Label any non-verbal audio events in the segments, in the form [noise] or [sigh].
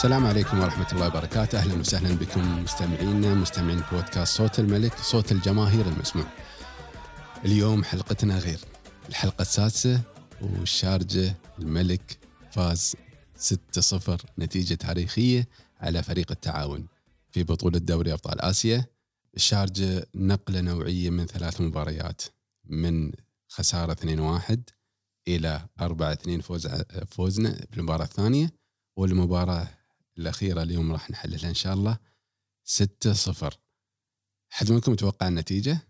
السلام عليكم ورحمة الله وبركاته. أهلا وسهلا بكم مستمعينا مستمعين بودكاست صوت الملك صوت الجماهير المسموع. اليوم حلقتنا غير. الحلقة السادسة والشارجة الملك فاز 6-0 نتيجة تاريخية على فريق التعاون في بطولة دوري أبطال آسيا. الشارجة نقلة نوعية من ثلاث مباريات من خسارة 2-1 إلى 4-2 فوز فوزنا بالمباراة الثانية والمباراة الأخيرة اليوم راح نحللها إن شاء الله. 6-0 حد منكم يتوقع النتيجة؟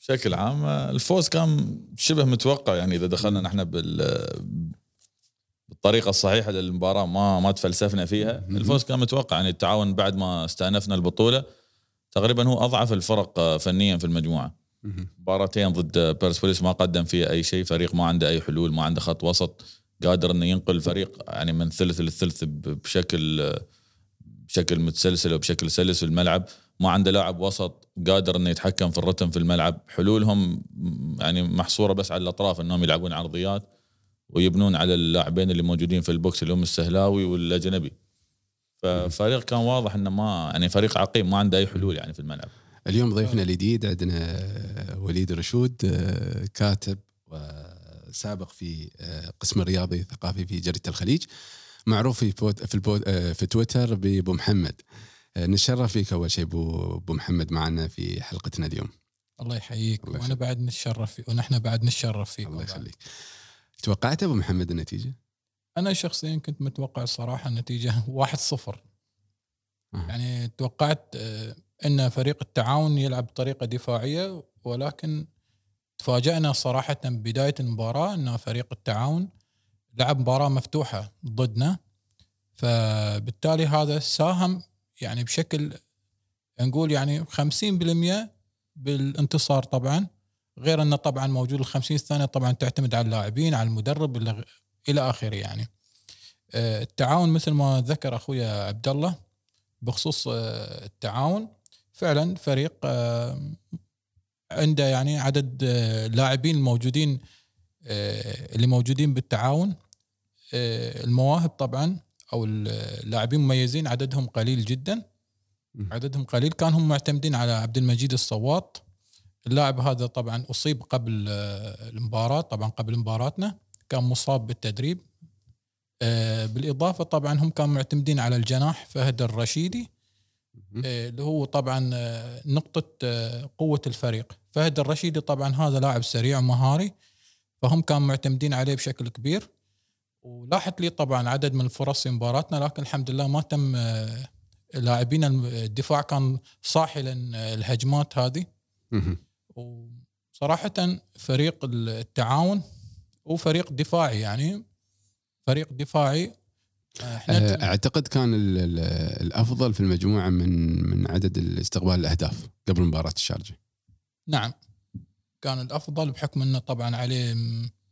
بشكل عام الفوز كان شبه متوقع. يعني إذا دخلنا نحن بال بالطريقة الصحيحة للمباراة ما ما تفلسفنا فيها. الفوز كان متوقع. يعني التعاون بعد ما استأنفنا البطولة تقريبا هو أضعف الفرق فنيا في المجموعة. مباراتين ضد بيرسبوليس ما قدم فيها أي شيء. فريق ما عنده أي حلول ما عنده خط وسط. قادر إنه ينقل الفريق يعني من ثلث للثلث بشكل بشكل متسلسل وبشكل سلس في الملعب. ما عنده لاعب وسط قادر إنه يتحكم في الرتم في الملعب. حلولهم يعني محصورة بس على الأطراف إنهم يلعبون عرضيات ويبنون على اللاعبين اللي موجودين في ال box اللي هم السهلاوي والأجنبي. ففريق كان واضح إنه ما يعني فريق عقيم ما عنده أي حلول يعني في الملعب. اليوم ضيفنا الجديد عندنا وليد رشود آه، كاتب وسابق في آه، قسم الرياضي الثقافي في جريدة الخليج معروف في بوت في, البوت آه، في تويتر بأبو محمد آه، نتشرف فيك أول شيء ابو محمد معنا في حلقتنا اليوم الله يحييك الله وأنا بعد نتشرف فيك ونحن بعد نتشرف فيك الله. يخليك توقعت أبو محمد النتيجة؟ أنا شخصيا كنت متوقع الصراحه النتيجة [laughs] 1-0 آه. يعني توقعت أن فريق التعاون يلعب بطريقة دفاعية ولكن تفاجأنا صراحة ببدايه المباراة إن فريق التعاون لعب مباراة مفتوحة ضدنا فبالتالي هذا ساهم يعني بشكل نقول يعني 50% بالانتصار طبعا غير إنه طبعا موجود ال 50 الثانية طبعا تعتمد على اللاعبين على المدرب إلى آخره يعني. آه، التعاون مثل ما ذكر أخويا عبد الله بخصوص آه، التعاون فعلا فريق آه، عنده يعني عدد آه، لاعبين الموجودين آه، اللي موجودين بالتعاون آه، المواهب طبعا أو اللاعبين المميزين عددهم قليل جدا. عددهم قليل. كان هم معتمدين على عبد المجيد الصوات اللاعب هذا طبعا أصيب قبل آه، المباراة طبعا قبل مباراتنا. كان مصاب بالتدريب. آه، بالإضافة طبعا هم كانوا معتمدين على الجناح فهد الرشيدي. آه، اللي هو طبعا آه، نقطة آه، قوة الفريق. فهد الرشيدي طبعا هذا لاعب سريع ومهاري فهم كانوا معتمدين عليه بشكل كبير. ولاحت لي طبعا عدد من الفرص في مباراتنا لكن الحمد لله ما تم آه، لاعبين الدفاع كان صاحي للهجمات هذه. وصراحة فريق التعاون هو فريق دفاعي يعني فريق دفاعي أعتقد كان ال- ال- الأفضل في المجموعة من من عدد استقبال الأهداف قبل مباراة الشارجة نعم كان الأفضل بحكم إنه طبعا عليه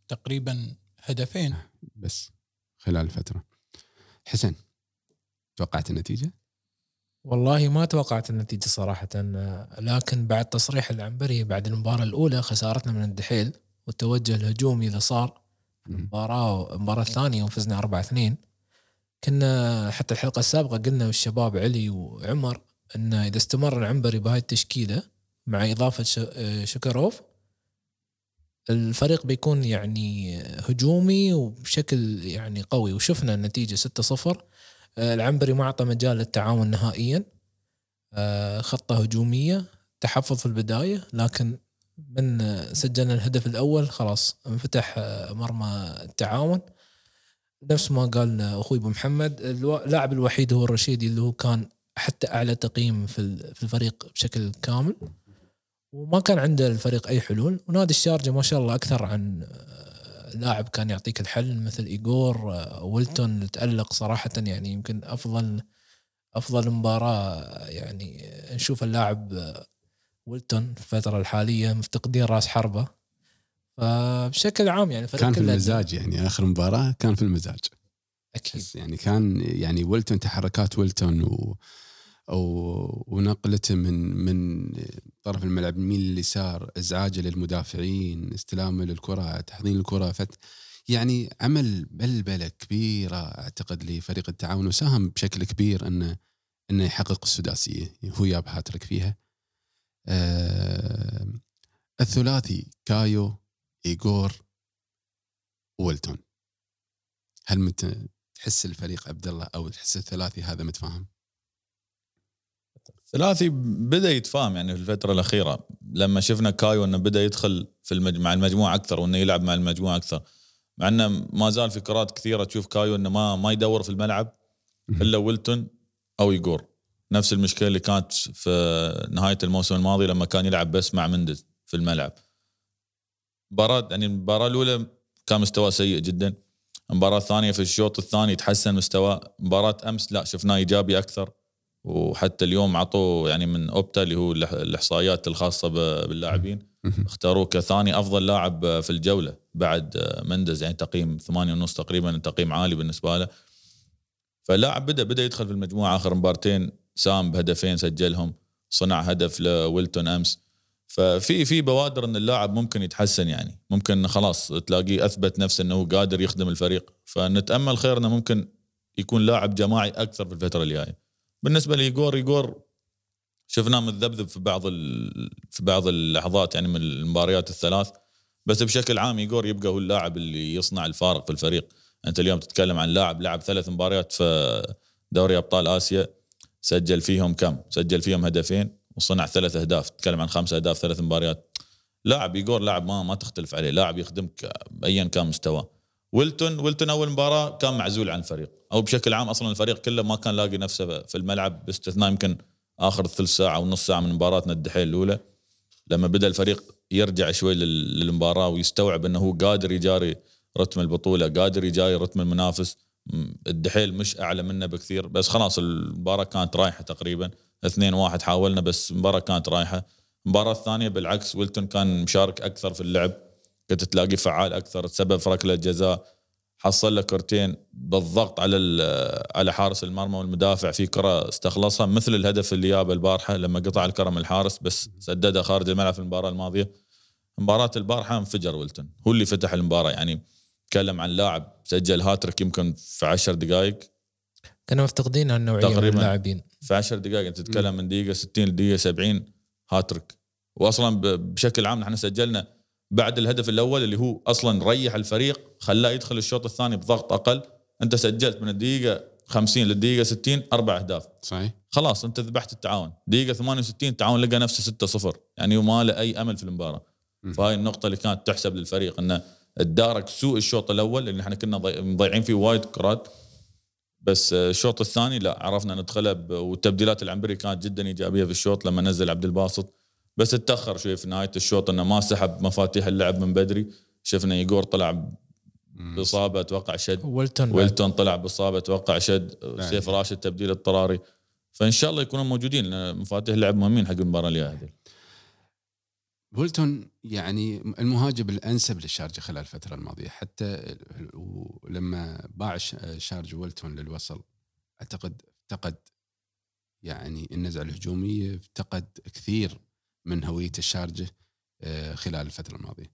تقريبا هدفين بس خلال الفترة حسن توقعت النتيجة؟ والله ما توقعت النتيجة صراحة آه، لكن بعد تصريح العنبري بعد المباراة الأولى خسارتنا من الدحيل والتوجه الهجومي اللي صار مم. المباراة المباراة الثانية وفزنا 4 2 كنا حتى الحلقة السابقة قلنا والشباب علي وعمر أن إذا استمر العنبري بهاي التشكيلة مع إضافة ش- آه، شكروف الفريق بيكون يعني هجومي وبشكل يعني قوي. وشفنا النتيجة 6-0 آه، العنبري ما أعطى مجال للتعاون نهائيا. آه، خطة هجومية تحفظ في البداية لكن من سجلنا الهدف الأول خلاص انفتح مرمى التعاون. نفس ما قال أخوي أبو محمد اللاعب الوحيد هو الرشيدي اللي هو كان حتى أعلى تقييم في في الفريق بشكل كامل وما كان عنده الفريق أي حلول. ونادي الشارجة ما شاء الله أكثر عن آه، لاعب كان يعطيك الحل مثل إيجور آه، ويلتون تألق صراحة يعني يمكن أفضل أفضل مباراة يعني نشوف اللاعب آه، ويلتون في الفترة الحالية مفتقدين رأس حربة. فبشكل عام يعني كان في المزاج يعني آخر مباراة كان في المزاج. أكيد. بس يعني كان يعني ويلتون تحركات ويلتون و ونقلته من من طرف الملعب يمين لليسار إزعاجه للمدافعين استلامه للكرة تحضين الكرة. فت يعني عمل بلبلة كبيرة أعتقد لفريق التعاون وساهم بشكل كبير انه إنه يحقق السداسية. هو جاب هاتريك فيها. آه الثلاثي كايو ايجور ويلتون. هل تحس الفريق عبد الله أو تحس الثلاثي هذا متفاهم؟ ثلاثي بدأ يتفاهم يعني في الفترة الأخيرة. لما شفنا كايو إنه بدأ يدخل في المج... مع المجموعة أكثر وإنه يلعب مع المجموعة أكثر. مع إنه ما زال في كرات كثيرة تشوف كايو إنه ما ما يدور في الملعب إلا ويلتون أو يجور نفس المشكلة اللي كانت في نهاية الموسم الماضي لما كان يلعب بس مع مندز في الملعب. مباراة يعني المباراة الأولى كان مستوى سيء جدا. المباراة الثانية في الشوط الثاني تحسن مستواه مباراة أمس لا شفناه إيجابي أكثر. وحتى اليوم عطوا يعني من أوبتا اللي هو الإحصائيات الخاصة باللاعبين. اختاروه كثاني أفضل لاعب في الجولة بعد مندز يعني تقييم ثمانية ونص تقريبا تقييم عالي بالنسبة له. فلاعب بدأ بدأ يدخل في المجموعة آخر مبارتين. ساهم بهدفين سجلهم. صنع هدف لويلتون أمس. ففي في بوادر إن اللاعب ممكن يتحسن يعني. ممكن خلاص تلاقيه أثبت نفسه إنه قادر يخدم الفريق. فنتأمل خير إنه ممكن يكون لاعب جماعي أكثر في الفترة الجاية. بالنسبة لإيجور إيجور شفناه متذبذب في بعض في بعض اللحظات يعني من المباريات الثلاث. بس بشكل عام إيجور يبقى هو اللاعب اللي يصنع الفارق في الفريق. أنت اليوم تتكلم عن لاعب لعب ثلاث مباريات في دوري أبطال آسيا. سجل فيهم كم؟ سجل فيهم هدفين. وصنع ثلاث أهداف تتكلم عن خمس أهداف ثلاث مباريات. لاعب يجور لاعب ما ما تختلف عليه لاعب يخدمك ايا كان مستواه ويلتون ويلتون أول مباراة كان معزول عن الفريق. أو بشكل عام أصلا الفريق كله ما كان لاقي نفسه في الملعب باستثناء يمكن آخر ثلث ساعة أو نص ساعة من مباراتنا الدحيل الأولى. لما بدأ الفريق يرجع شوي للمباراة ويستوعب إنه هو قادر يجاري رتم البطولة قادر يجاري رتم المنافس. الدحيل مش أعلى منه بكثير بس خلاص المباراة كانت رايحة تقريبا. 2 1 حاولنا بس المباراه كانت رايحة. المباراه الثانية بالعكس ويلتون كان مشارك أكثر في اللعب. كنت تلاقيه فعال أكثر تسبب في ركلة جزاء. حصل له كرتين بالضغط على على حارس المرمى والمدافع في كرة استخلصها مثل الهدف اللي جابه البارحة لما قطع الكره من الحارس بس سددها خارج الملعب في المباراة الماضية. مباراة البارحة انفجر ويلتون. هو اللي فتح المباراة يعني تكلم عن لاعب سجل هاتريك يمكن في 10 دقائق كانوا مفتقدين هالنوعية من اللاعبين. في 10 دقائق أنت تتكلم من دقيقة 60 لدقيقة 70 هاتريك واصلا بشكل عام نحن سجلنا بعد الهدف الأول اللي هو أصلا ريح الفريق خلاه يدخل الشوط الثاني بضغط أقل. أنت سجلت من الدقيقة 50 للدقيقة 60 أربع أهداف. صحيح. خلاص أنت ذبحت التعاون. دقيقة 68 التعاون لقى نفسه 6-0 يعني وما له أي أمل في المباراة. فهاي النقطة اللي كانت تحسب للفريق إنه تدارك سوء الشوط الأول اللي إحنا كنا مضيعين فيه وايد كرات. بس الشوط الثاني لا عرفنا ندخله والتبديلات العنبري كانت جدا إيجابية في الشوط لما نزل عبد الباسط. بس تاخر شوي في نهاية الشوط إنه ما سحب مفاتيح اللعب من بدري. شفنا يجور طلع بإصابة أتوقع شد. ويلتون ويلتون طلع بإصابة أتوقع شد. سيف راشد تبديل اضطراري فإن شاء الله يكونوا موجودين لأن مفاتيح اللعب مهمين حق المباراة الجاية بولتون يعني المهاجم الأنسب للشارجه خلال الفترة الماضية حتى لما باع شارج ويلتون للوصل أعتقد افتقد يعني النزعة الهجومية افتقد كثير من هوية الشارجه آه، خلال الفترة الماضية.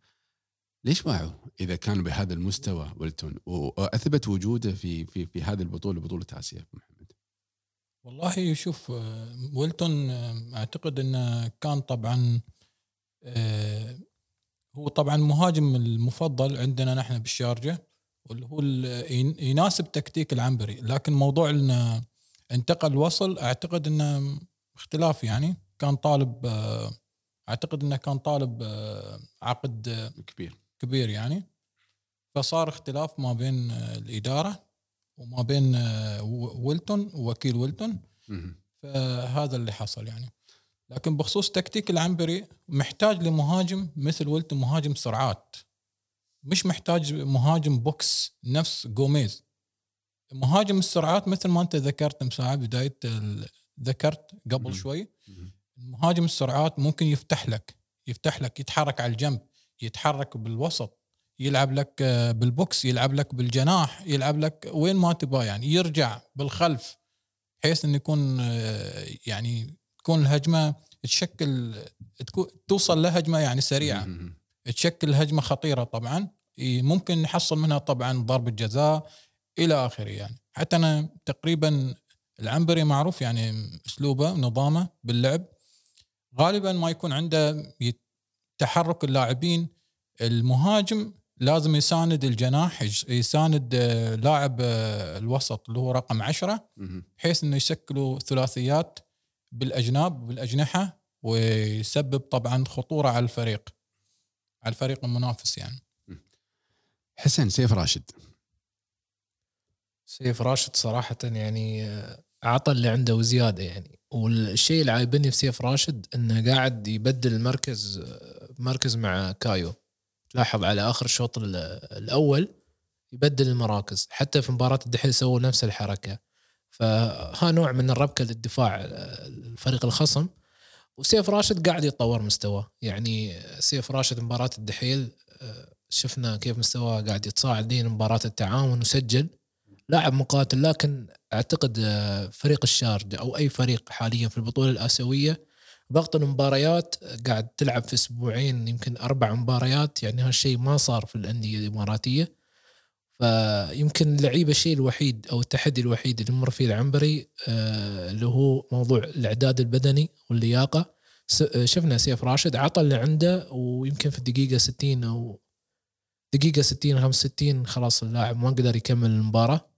ليش باعوا إذا كان بهذا المستوى ويلتون وأثبت وجوده في في في هذه البطولة بطولة آسيا محمد؟ والله شوف آه، ويلتون آه، أعتقد إنه كان طبعا هو طبعا المهاجم المفضل عندنا نحن بالشارجة واللي هو يناسب تكتيك العنبري. لكن موضوع إنه انتقل وصل أعتقد إنه اختلاف يعني. كان طالب أعتقد إنه كان طالب آه، عقد آه، كبير. كبير يعني. فصار اختلاف ما بين آه، الإدارة وما بين ويلتون ووكيل ويلتون. فهذا اللي حصل يعني. لكن بخصوص تكتيك العنبري محتاج لمهاجم مثل ويلتون مهاجم سرعات. مش محتاج مهاجم box نفس جوميز. مهاجم السرعات مثل ما انت ذكرت مساعد بداية ذكرت قبل شوي مهاجم السرعات ممكن يفتح لك يفتح لك يتحرك على الجنب يتحرك بالوسط يلعب لك آه، بالبوكس يلعب لك بالجناح يلعب لك وين ما تبغى يعني يرجع بالخلف بحيث إنه يكون آه، يعني تكون الهجمة تشكل توصل لهجمة يعني سريعة. تشكل هجمة خطيرة طبعا. ممكن نحصل منها طبعا ضربه جزاء إلى آخره يعني. حتى أنا تقريبا العنبري معروف يعني أسلوبه نظامه باللعب. غالبا ما يكون عنده تحرك اللاعبين. المهاجم لازم يساند الجناح يساند آه، لاعب آه، الوسط اللي هو رقم عشرة. بحيث إنه يشكلوا ثلاثيات بالأجناب بالاجنحه ويسبب طبعا خطورة على الفريق على الفريق المنافس يعني. حسن سيف راشد. سيف راشد صراحة يعني آه، عطى اللي عنده وزيادة يعني. والشيء اللي عايبني في سيف راشد إنه قاعد يبدل المركز آه، مركز مع كايو. تلاحظ على آخر الشوط ال- الأول يبدل المراكز. حتى في مباراة الدحيل سووا نفس الحركة. فها نوع من الربكة للدفاع آه، الفريق الخصم. وسيف راشد قاعد يتطور مستواه. يعني سيف راشد مباراة الدحيل آه، شفنا كيف مستواه قاعد يتصاعد دين مباراة التعاون وسجل. لاعب مقاتل لكن أعتقد آه، فريق الشارجه أو أي فريق حاليا في البطولة الآسيوية ضغط المباريات قاعد تلعب في أسبوعين يمكن أربع مباريات. يعني هالشيء ما صار في الأندية الإماراتية. فيمكن اللعيبه الشيء الوحيد أو التحدي الوحيد اللي مر فيه العنبري آه، اللي هو موضوع الإعداد البدني واللياقة. آه، شفنا سيف راشد عطى اللي عنده ويمكن في الدقيقة 60 أو دقيقة 60 65 خلاص اللاعب ما قدر يكمل المباراة.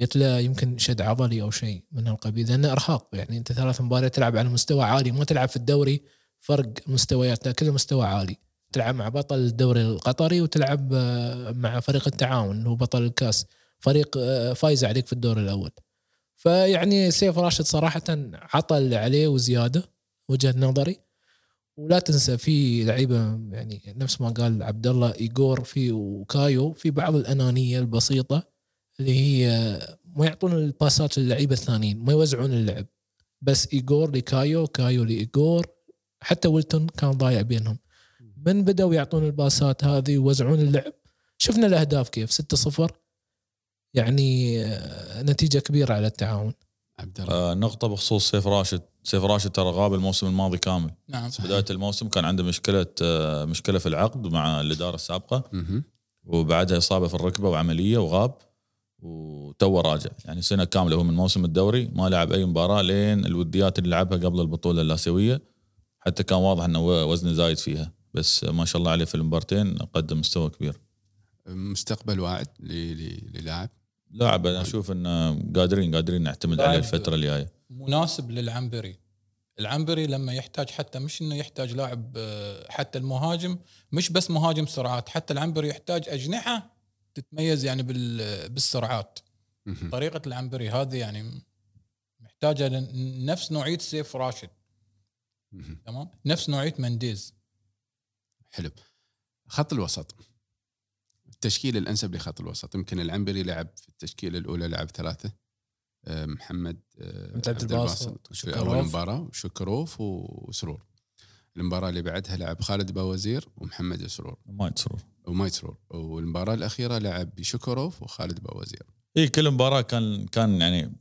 قلت له يمكن شد عضلي أو شيء من هالقبيل لأنه إرهاق. يعني أنت ثلاث مباريات تلعب على مستوى عالي ما تلعب في الدوري فرق مستويات لا، كل مستوى عالي. تلعب مع بطل الدوري القطري وتلعب آه، مع فريق التعاون هو بطل الكاس. فريق آه، فايز عليك في الدور الأول. فيعني سيف راشد صراحة عطى اللي عليه وزيادة وجهة نظري. ولا تنسى في لعيبة يعني نفس ما قال عبد الله ايجور في وكايو في بعض الأنانية البسيطة اللي هي ما يعطون الباسات للعيبة الثانيين ما يوزعون اللعب. بس ايجور لكايو كايو لايجور حتى ويلتون كان ضايع بينهم. من بدأوا يعطون الباسات هذه ويوزعون اللعب. شفنا الأهداف كيف؟ 6-0 يعني آه، نتيجة كبيرة على التعاون. عبد الله آه نقطة بخصوص سيف راشد. سيف راشد ترى غاب الموسم الماضي كامل. نعم. صحيح. بداية الموسم كان عنده مشكلة آه مشكلة في العقد مع الإدارة السابقة. مهم. وبعدها إصابة في الركبة وعملية وغاب وتو راجع. يعني سنة كاملة هو من موسم الدوري ما لعب أي مباراة لين الوديات اللي لعبها قبل البطولة الاسيويه حتى كان واضح إنه وزنه زايد فيها. بس ما شاء الله عليه في المبارتين قدم مستوى كبير. مستقبل واعد ل- ل- للاعب؟ لاعب أنا أشوف إنه قادرين قادرين نعتمد عليه الفترة الجاية. مناسب للعنبري. العنبري لما يحتاج حتى مش إنه يحتاج لاعب آه، حتى المهاجم مش بس مهاجم سرعات حتى العنبري يحتاج أجنحة تتميز يعني بال- بالسرعات. طريقة العنبري هذه يعني محتاجة لن- نفس نوعية سيف راشد. تمام؟ نفس نوعية منديز. حلو. خط الوسط. التشكيل الأنسب لخط الوسط. يمكن العنبري لعب في التشكيلة الأولى لعب ثلاثة. آه، محمد آه، عبد الباسط في. أول مباراة وشكروف وسرور. المباراة اللي بعدها لعب خالد باوزير ومحمد سرور. ما يتسرور وماي سرور. والمباراة الأخيرة لعب بشكروف وخالد باوزير اي كل مباراة كان كان يعني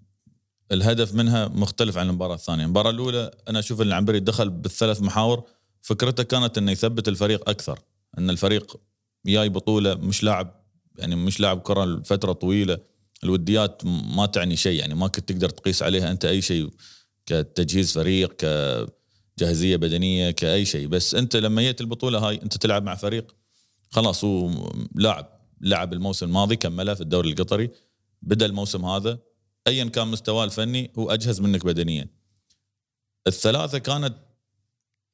الهدف منها مختلف عن المباراة الثانية، المباراة الأولى أنا أشوف إن العنبري دخل بالثلاث محاور. فكرته كانت إنه يثبت الفريق أكثر، إن الفريق جاي بطولة مش لاعب يعني مش لاعب كرة لفترة طويلة، الوديات ما تعني شيء يعني ما كنت تقدر تقيس عليها أنت أي شيء كتجهيز فريق كجاهزية بدنية كأي شيء، بس أنت لما جيت البطولة هاي أنت تلعب مع فريق خلاص هو لاعب لعب الموسم الماضي كمله في الدوري القطري بدأ الموسم هذا ايا كان مستواه الفني هو أجهز منك بدنيا. الثلاثة كانت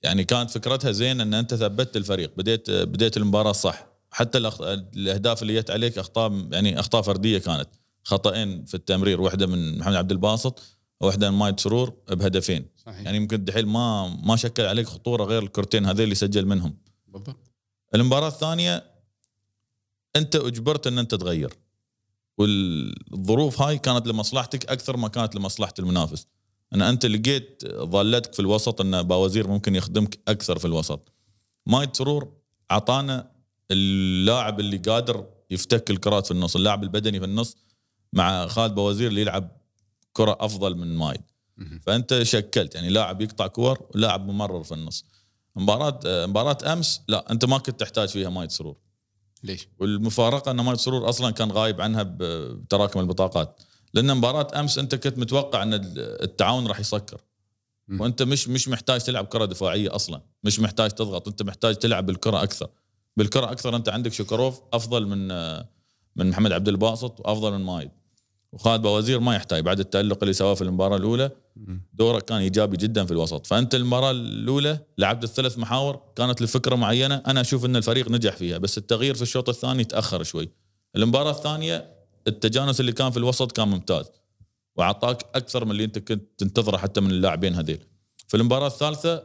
يعني كانت فكرتها زين إن أنت ثبتت الفريق بديت بديت المباراة صح. حتى. الأهداف اللي جت عليك أخطاء يعني أخطاء فردية كانت. خطأين في التمرير واحدة من محمد عبد الباسط وواحده من مايد سرور بهدفين. صحيح. يعني يمكن دحيل ما ما شكل عليك خطورة غير الكرتين هذول اللي سجل منهم. بالضبط. المباراة الثانية أنت أجبرت أن أنت تغير. والظروف هاي كانت لمصلحتك أكثر ما كانت لمصلحة المنافس. أن أنت لقيت ضالتك في الوسط أن باوزير ممكن يخدمك أكثر في الوسط. مايد سرور أعطانا اللاعب اللي قادر يفتك الكرات في النص اللاعب البدني في النص مع خالد باوزير اللي يلعب كرة أفضل من مايد. فأنت شكلت يعني لاعب يقطع كور ولاعب ممرر في النص. مباراة مباراة أمس لا أنت ما كنت تحتاج فيها مايد سرور ليش؟ والمفارقة إن مايك سرور أصلا كان غايب عنها بتراكم البطاقات. لأن مباراة أمس أنت كنت متوقع أن التعاون راح يسكر. وأنت مش مش محتاج تلعب كرة دفاعية أصلا. مش محتاج تضغط. أنت محتاج تلعب بالكرة أكثر. بالكرة أكثر أنت عندك شكروف أفضل من من محمد عبد الباسط وأفضل من مايد. وخالد بوزير ما يحتاج بعد التألق اللي سواه في المباراة الأولى. دوره كان إيجابي جدا في الوسط. فأنت المباراة الأولى لعبت الثلاث محاور كانت لفكرة معينة. أنا أشوف إن الفريق نجح فيها بس التغيير في الشوط الثاني تأخر شوي. المباراة الثانية التجانس اللي كان في الوسط كان ممتاز. وأعطاك أكثر من اللي أنت كنت تنتظره حتى من اللاعبين هذيل. في المباراة الثالثة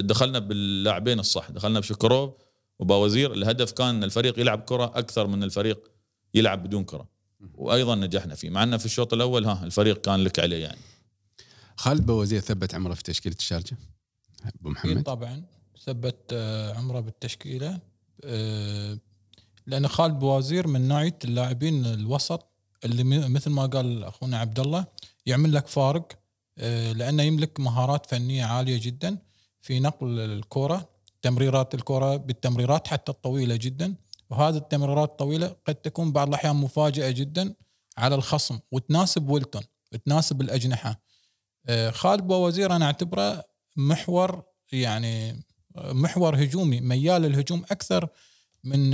دخلنا باللاعبين الصح. دخلنا بشكروف وباوزير. الهدف كان إن الفريق يلعب كرة أكثر من الفريق يلعب بدون كرة. وأيضا نجحنا فيه. مع إنه في الشوط الأول ها الفريق كان لك عليه يعني. خالد بوزير ثبت عمره في تشكيلة الشارجة؟ أبو محمد؟ طبعا. ثبت آه، عمره بالتشكيلة. آه، لأن خالد بوازير من نوعية اللاعبين الوسط اللي مثل ما قال أخونا عبد الله يعمل لك فارق آه، لأنه يملك مهارات فنية عالية جدا في نقل الكرة تمريرات الكرة بالتمريرات حتى الطويلة جدا. وهذه التمريرات الطويلة قد تكون بعض الأحيان مفاجئة جدا على الخصم وتناسب ويلتون تناسب الأجنحة. آه، خالد بوزير أنا أعتبره محور يعني محور هجومي ميال للهجوم أكثر من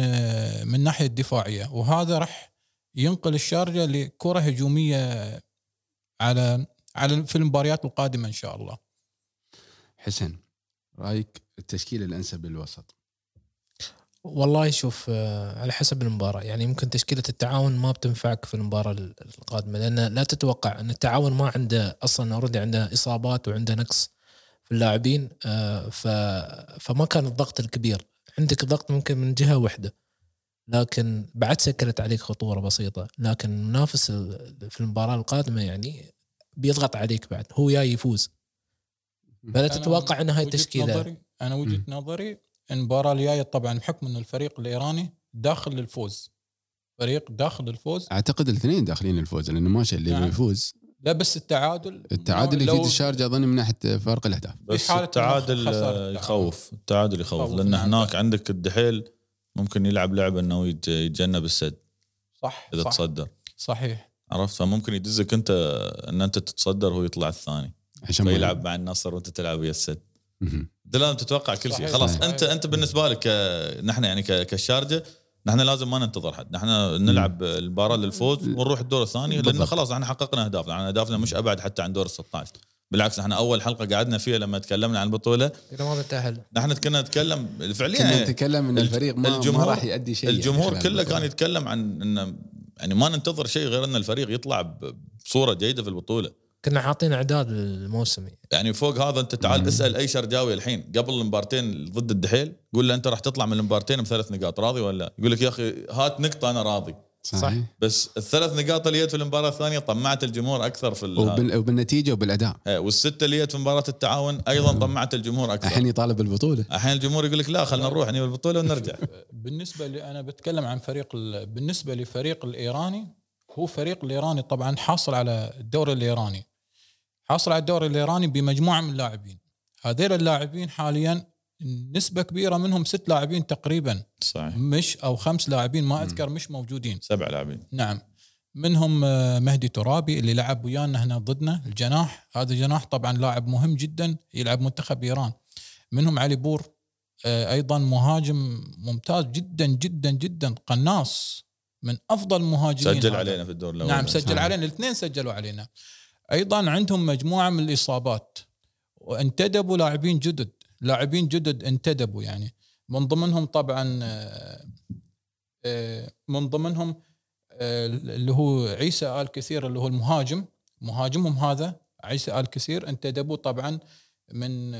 من ناحية دفاعية وهذا راح ينقل الشارجة لكرة هجومية على على في المباريات القادمة إن شاء الله. حسن رأيك التشكيلة الأنسب للوسط والله شوف آه، على حسب المباراة يعني يمكن تشكيلة التعاون ما بتنفعك في المباراة القادمة لأن لا تتوقع أن التعاون ما عنده أصلا أوريدي عنده إصابات وعنده نقص في اللاعبين آه،. فما كان الضغط الكبير عندك ضغط ممكن من جهة واحدة لكن بعد سكرت عليك خطورة بسيطة. لكن المنافس ال- في المباراة القادمة يعني بيضغط عليك بعد. هو جاي يفوز. فلا أنا تتوقع أن هاي نظري أنا وجهة نظري المباراة الجاية طبعا بحكم إن الفريق الإيراني داخل للفوز. فريق داخل الفوز أعتقد الاثنين داخلين الفوز لأنه ماشي اللي نعم. يفوز لا بس التعادل التعادل يفيد الشارجه أظن من ناحية فرق الأهداف بس حالة التعادل. يخوف التعادل يخوف لأن. هناك عندك الدحيل ممكن يلعب لعبة إنه يت- يتجنب السد صح إذا صح تصدر صحيح عرفت فممكن يدزك أنت إن أنت تتصدر وهو يطلع الثاني عشان ما فيلعب مع النصر وأنت تلعب ويا السد. أنت لازم تتوقع كل شيء. خلاص صحيح. انت أنت بالنسبة لك نحن يعني كالشارجه نحن لازم ما ننتظر حد. نحن نلعب المباراة للفوز ونروح الدور الثاني لأن. خلاص إحنا حققنا أهدافنا. نحن أهدافنا مش أبعد حتى عن دور ال 16 بالعكس إحنا أول حلقة قعدنا فيها لما تكلمنا عن البطولة. إذا ما بنتاهل نحن كنا نتكلم فعليا كنا يعني نتكلم إن الفريق ما, ما الجمهور- راح يؤدي شيء الجمهور يعني كله. كان يتكلم عن انه يعني ما ننتظر شيء غير إن الفريق يطلع ب- بصورة جيدة في البطولة. كنا حاطين اعداد الموسمي يعني فوق هذا انت تعال مم. اسأل أي شرجاوي الحين. قبل المبارتين ضد الدحيل قول له أنت راح تطلع من المبارتين بثلاث نقاط راضي ولا؟ لا؟ يقول لك يا أخي هات نقطة أنا راضي. صحيح. بس الثلاث نقاط اللي جت في المباراة الثانية طمعت الجمهور أكثر في ال- وبال... وبالنتيجة وبالأداء. إيه، والستة اللي جت في مباراة التعاون أيضا طمعت الجمهور أكثر. الحين يطالب البطوله الحين الجمهور يقول لك لا خلينا نروح نجيب البطوله ونرجع. [laughs] بالنسبة لي أنا بتكلم عن فريق ال- بالنسبة لفريق الإيراني هو فريق الإيراني طبعا حاصل على الدوري الإيراني. حاصل على الدوري الإيراني بمجموعة من اللاعبين. هذول اللاعبين حاليا نسبة كبيرة منهم ست لاعبين تقريبا. صحيح. مش أو خمس لاعبين ما أذكر مش موجودين. سبع لاعبين. نعم. منهم آه، مهدي ترابي اللي لعب ويانا هنا ضدنا الجناح. هذا جناح طبعا لاعب مهم جدا يلعب منتخب إيران. منهم علي بور آه، أيضا مهاجم ممتاز جدا جدا جدا قناص من أفضل المهاجمين سجل هذا. علينا في الدور الأول. نعم سجل صحيح. علينا. الاثنين سجلوا علينا. أيضا عندهم مجموعة من الإصابات. وانتدبوا لاعبين جدد. لاعبين جدد انتدبوا يعني. من ضمنهم طبعا آه، آه، من ضمنهم آه، اللي هو عيسى آل كثير اللي هو المهاجم. مهاجمهم هذا عيسى آل كثير انتدبوا طبعا من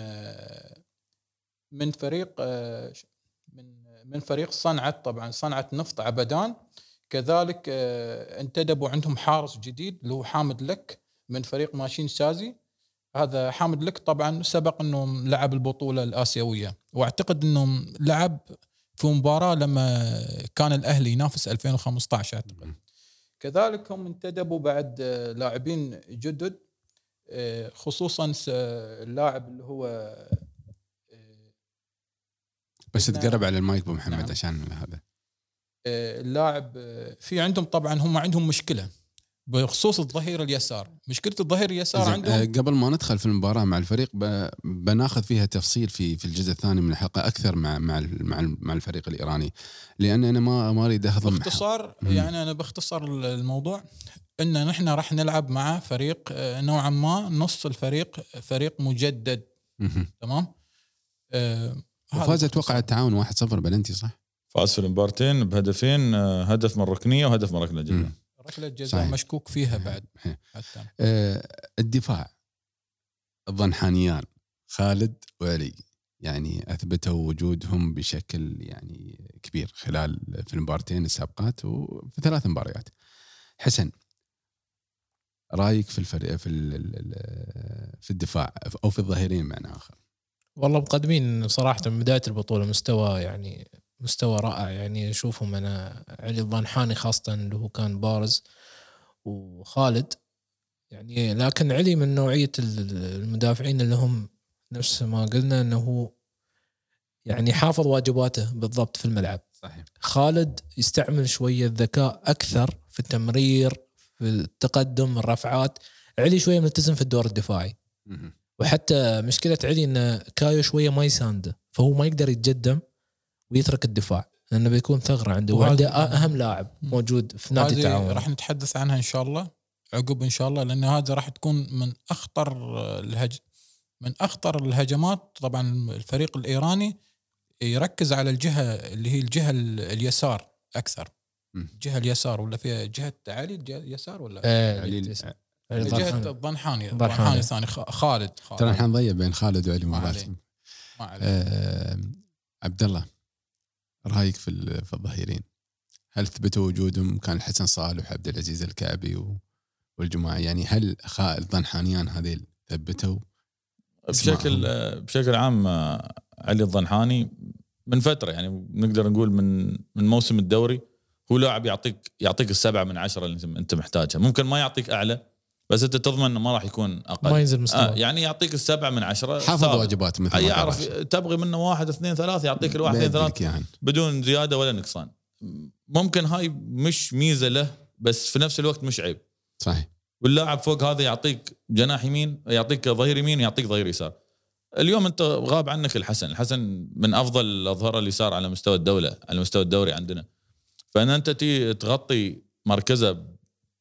من فريق من من فريق صنعت طبعا صنعت نفط عبدان. كذلك انتدبوا عندهم حارس جديد اللي هو حامد لك. من فريق ماشين شازي هذا حامد لك طبعا سبق انه لعب البطولة الآسيوية. وأعتقد انه لعب في مباراة لما كان الأهلي ينافس 2015 أعتقد. كذلك هم انتدبوا بعد لاعبين جدد خصوصا اللاعب اللي هو بس نعم. تقرب على المايك أبو محمد نعم. عشان هذا. اللاعب في عندهم طبعا هم عندهم مشكلة. بخصوص الظهير اليسار مشكلة الظهير اليسار عندهم آه، قبل ما ندخل في المباراة مع الفريق ب- بناخذ فيها تفصيل في في الجزء الثاني من الحلقة أكثر مع مع ال- مع ال- مع الفريق الإيراني لأن أنا ما ما أريد أهضم باختصار. يعني أنا باختصر الموضوع إن نحن راح نلعب مع فريق آه، نوعا ما نص الفريق فريق مجدد. تمام آه، باختصار. أتوقع التعاون 1-0 بلنتي صح؟ فاز في المبارتين بهدفين آه، هدف من ركنية وهدف من ركله جزاء. ركله جزاء صحيح. مشكوك فيها بعد. حتى آه، الدفاع الضنحانيان خالد وعلي يعني أثبتوا وجودهم بشكل يعني كبير خلال في المباراتين السابقات وفي ثلاث مباريات. حسن رأيك في الفريق في ال- ال- ال- في الدفاع أو في الظهيرين بمعنى آخر. والله مقدمين صراحة من بداية البطولة مستوى يعني مستوى رائع. يعني أشوفهم أنا علي الضنحاني خاصة اللي هو كان بارز وخالد. يعني لكن علي من نوعية ال- المدافعين اللي هم نفس ما قلنا إنه هو يعني حافظ واجباته بالضبط في الملعب. صحيح. خالد يستعمل شوية ذكاء أكثر في التمرير في التقدم الرفعات. علي شوية ملتزم في الدور الدفاعي. وحتى مشكلة علي إن كايو شوية ما يسانده فهو ما يقدر يتقدم. ويترك الدفاع لأنه بيكون ثغرة عنده وهذا- وعنده أهم لاعب موجود في نادي التعاون راح نتحدث عنها إن شاء الله عقب إن شاء الله لأن هذا راح تكون من أخطر الهج من أخطر الهجمات طبعا الفريق الإيراني يركز على الجهة اللي هي الجهة ال- اليسار أكثر. الجهة اليسار ولا فيها جهة علي الجهة اليسار ولا آه، علي- تسعة. علي جهة الضنحاني. الضنحاني الثاني خ- خالد ترى إحنا نضيع بين خالد وعلي ما مرات. عليه. ما عليه. آه، عبد الله رأيك في في الظهيرين؟ هل ثبتوا وجودهم كان الحسن صالح وعبد العزيز الكعبي والجماعة يعني هل خالد ضنحانيان هذيل ثبتوا؟ بشكل بشكل عام آه، علي الضنحاني من فترة يعني نقدر نقول من من موسم الدوري هو لاعب يعطيك يعطيك السبعة من عشرة اللي انت محتاجها ممكن ما يعطيك أعلى بس أنت تضمن إنه ما راح يكون أقل. ما ينزل مستوى. آه يعني يعطيك السبعة من عشرة. حافظ ثابت. واجباته مثل ما يعرف تبغي منه واحد اثنين ثلاث يعطيك الواحد اثنين ثلاث إياهن. بدون زيادة ولا نقصان. ممكن هاي مش ميزة له بس في نفس الوقت مش عيب. صحيح. واللاعب فوق هذا يعطيك جناح يمين يعطيك ظهير يمين يعطيك ظهير يسار. اليوم أنت غاب عنك الحسن. الحسن من أفضل الأظهرة اليسار على مستوى الدولة على مستوى الدوري عندنا. فإن أنت تي تغطي مركزه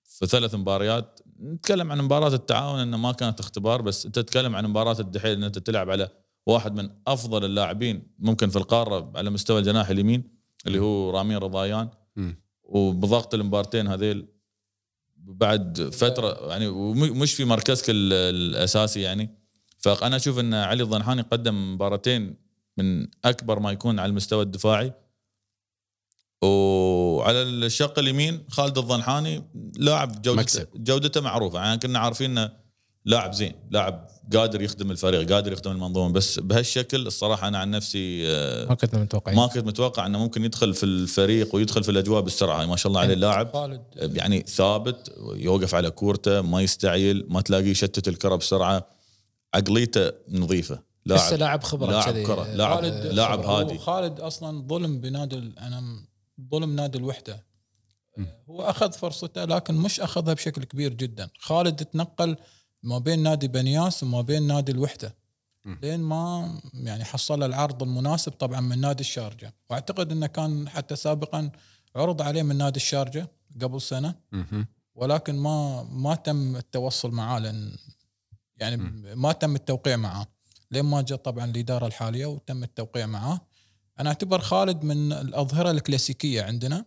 في ثلاث مباريات نتكلم عن مباراة التعاون إنه ما كانت اختبار بس أنت تتكلم عن مباراة الدحيل إن أنت تلعب على واحد من أفضل اللاعبين ممكن في القارة على مستوى الجناح اليمين اللي هو رامين رضايان. وبضغط المبارتين هذيل بعد فترة يعني ومش في مركزك ال- الأساسي يعني. فأنا أشوف إن علي الضنحاني قدم مباراتين من أكبر ما يكون على المستوى الدفاعي. وعلى الشق اليمين خالد الضنحاني لاعب جودته مكسب. جودته معروفة. يعني كنا عارفين إنه لاعب زين لاعب قادر يخدم الفريق قادر يخدم المنظومة. بس بهالشكل الصراحة أنا عن نفسي آه، ما كنا متوقعين ما كنت متوقع إنه ممكن يدخل في الفريق ويدخل في الأجواء بالسرعة. ما شاء الله عليه اللاعب. خالد يعني ثابت يوقف على كورته ما يستعجل ما تلاقيه يشتت الكرة بسرعة. عقليته نظيفة. لسه لاعب. لاعب خبرة لاعب. كرة، لاعب- خالد لاعب هادي. خالد أصلا ظلم بنادي أنا ظلم نادي الوحدة م. هو أخذ فرصته لكن مش أخذها بشكل كبير جدا خالد تنقل ما بين نادي بنياس وما بين نادي الوحدة. لين ما يعني حصل العرض المناسب طبعا من نادي الشارجة وأعتقد إنه كان حتى سابقا عرض عليه من نادي الشارجة قبل سنة. ولكن ما ما تم التوصل معاه لأن يعني. ما تم التوقيع معاه لين ما جاء طبعا الإدارة الحالية وتم التوقيع معاه أنا أعتبر خالد من الأظهرة الكلاسيكية عندنا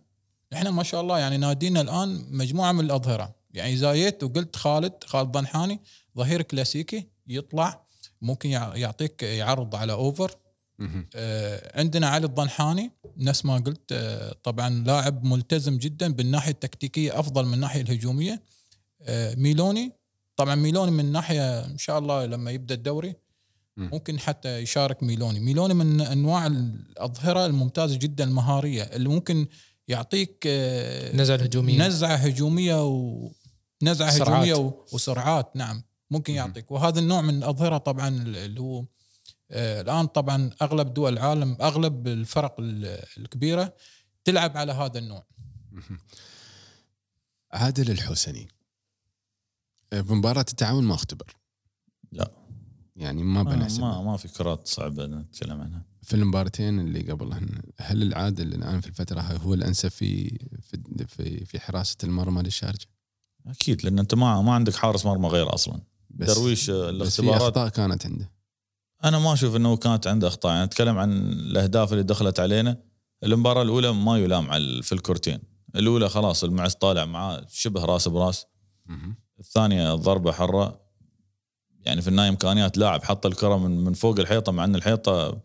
إحنا ما شاء الله يعني نادينا الآن مجموعة من الأظهرة يعني زايت وقلت خالد خالد ضنحاني ظهير كلاسيكي يطلع ممكن يع- يعطيك يعرض على أوفر. آه، عندنا علي الضنحاني نفس ما قلت آه، طبعا لاعب ملتزم جدا بالناحية التكتيكية أفضل من الناحية الهجومية آه، ميلوني طبعا ميلوني من ناحية إن شاء الله لما يبدأ الدوري. ممكن حتى يشارك ميلوني. ميلوني من أنواع الأظهرة الممتازة جدا المهارية اللي ممكن يعطيك آه، نزعة الهجوميه نزعة هجومية ونزعه سرعات. هجومية وسرعات نعم ممكن مم. يعطيك. وهذا النوع من الأظهرة طبعا اللي هو آه، الآن طبعا أغلب دول العالم أغلب الفرق ال- الكبيرة تلعب على هذا النوع. عادل الحسني. بمباراة التعاون ما اختبر. لا. يعني ما ما, بنحسب. ما, ما في كرات صعبة نتكلم عنها. في المباراتين اللي قبلهن هل العادل الآن في الفترة هاي هو الأنسب في في في, في حراسة المرمى للشارجة؟ أكيد لأن أنت ما ما عندك حارس مرمى غير أصلا. بس درويش آه، بس في الاختبارات أخطاء كانت عنده. أنا ما أشوف إنه كانت عنده أخطاء. يعني أتكلم عن الأهداف اللي دخلت علينا. المباراة الأولى ما يلام على في الكورتين. الأولى خلاص المعز طالع معاه شبه راس برأس. الثانية ضربة حرة. يعني في النهاية إمكانيات لاعب حط الكرة من من فوق الحيطة مع إن الحيطة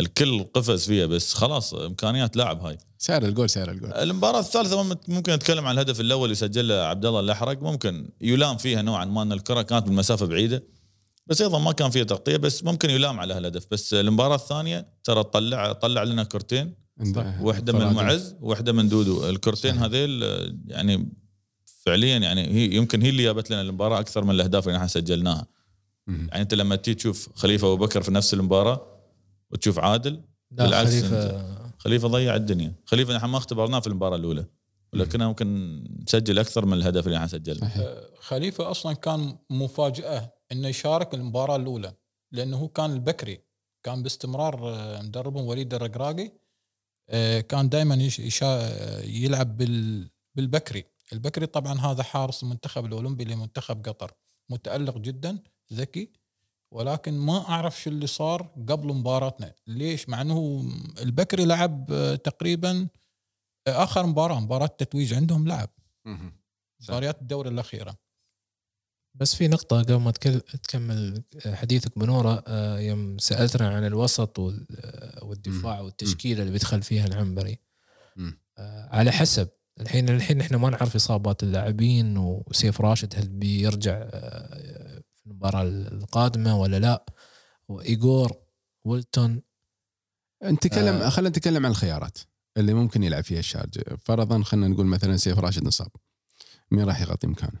الكل قفز فيها بس خلاص إمكانيات لاعب هاي. سعر الجول سعر الجول. المباراة الثالثة مم- ممكن نتكلم عن الهدف الأول اللي سجله عبد الله الأحرق. ممكن يلام فيها نوعا ما إن الكرة كانت بالمسافه بعيدة بس أيضا ما كان فيها تغطية بس ممكن يلام على هالهدف. بس المباراة الثانية ترى طلع طلع لنا كرتين واحدة من. معز واحدة من دودو. الكرتين. هذيل يعني فعليا يعني هي يمكن هي اللي جابت لنا المباراة أكثر من الأهداف اللي إحنا سجلناها. يعني أنت لما تيجي تشوف خليفة أبو بكر في نفس المباراة وتشوف عادل بالعكس خليفة. خليفة ضيع الدنيا. خليفة نحن ما اختبرناه في المباراة الأولى ولكنه ممكن نسجل أكثر من الهدف اللي إحنا سجلناه خليفة أصلا كان مفاجأة إنه يشارك المباراة الأولى لأنه هو كان البكري كان باستمرار آه، مدربهم وليد الرقراقي آه، كان دائما يلعب بال- بالبكري. البكري طبعا هذا حارس المنتخب الأولمبي لمنتخب قطر متألق جدا. ذكي ولكن ما أعرف شو اللي صار قبل مباراتنا. ليش؟ مع إنه البكري لعب آه، تقريبا آه، آخر مباراة مباراة تتويج عندهم لعب. مباريات الدوري الأخيرة. بس في نقطة قبل ما تكل- تكمل حديثك بنورة آه، يوم سألتنا عن الوسط وال- آه، والدفاع والتشكيلة اللي بيدخل فيها العنبري. آه، على حسب. الحين الحين إحنا ما نعرف إصابات اللاعبين وسيف راشد هل بيرجع في المباراة القادمة ولا لا؟ وايجور ويلتون. نتكلم آه. خلينا نتكلم عن الخيارات اللي ممكن يلعب فيها الشارجه فرضا خلينا نقول مثلا سيف راشد انصاب مين راح يغطي مكانه؟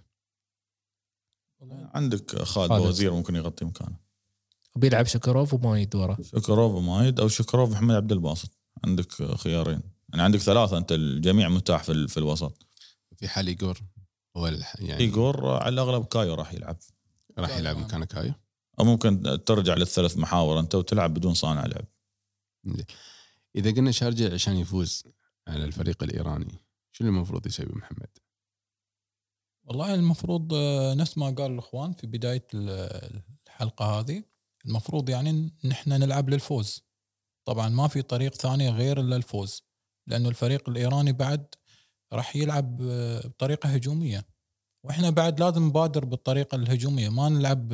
عندك خالد خالد. وزير ممكن يغطي مكانه. بيلعب شكروف وما يدوره شكروف ومايد أو شكروف محمد عبد الباسط. عندك خيارين. يعني عندك ثلاثة أنت الجميع متاح في, ال- في الوسط. في حال ايجور هو يعني ايجور على الأغلب كايو راح يلعب. راح يلعب مكان كايو أو ممكن ترجع للثلاث محاور أنت وتلعب بدون صانع لعب. إذا قلنا شارقة عشان يفوز على الفريق الإيراني شو اللي المفروض يسوي محمد؟ والله المفروض آه، نفس ما قال الإخوان في بداية ال- الحلقة هذه المفروض يعني نحن نلعب للفوز. طبعا ما في طريق ثاني غير إلا الفوز لأنه الفريق الإيراني بعد راح يلعب آه، بطريقة هجومية. وإحنا بعد لازم نبادر بالطريقة الهجومية ما نلعب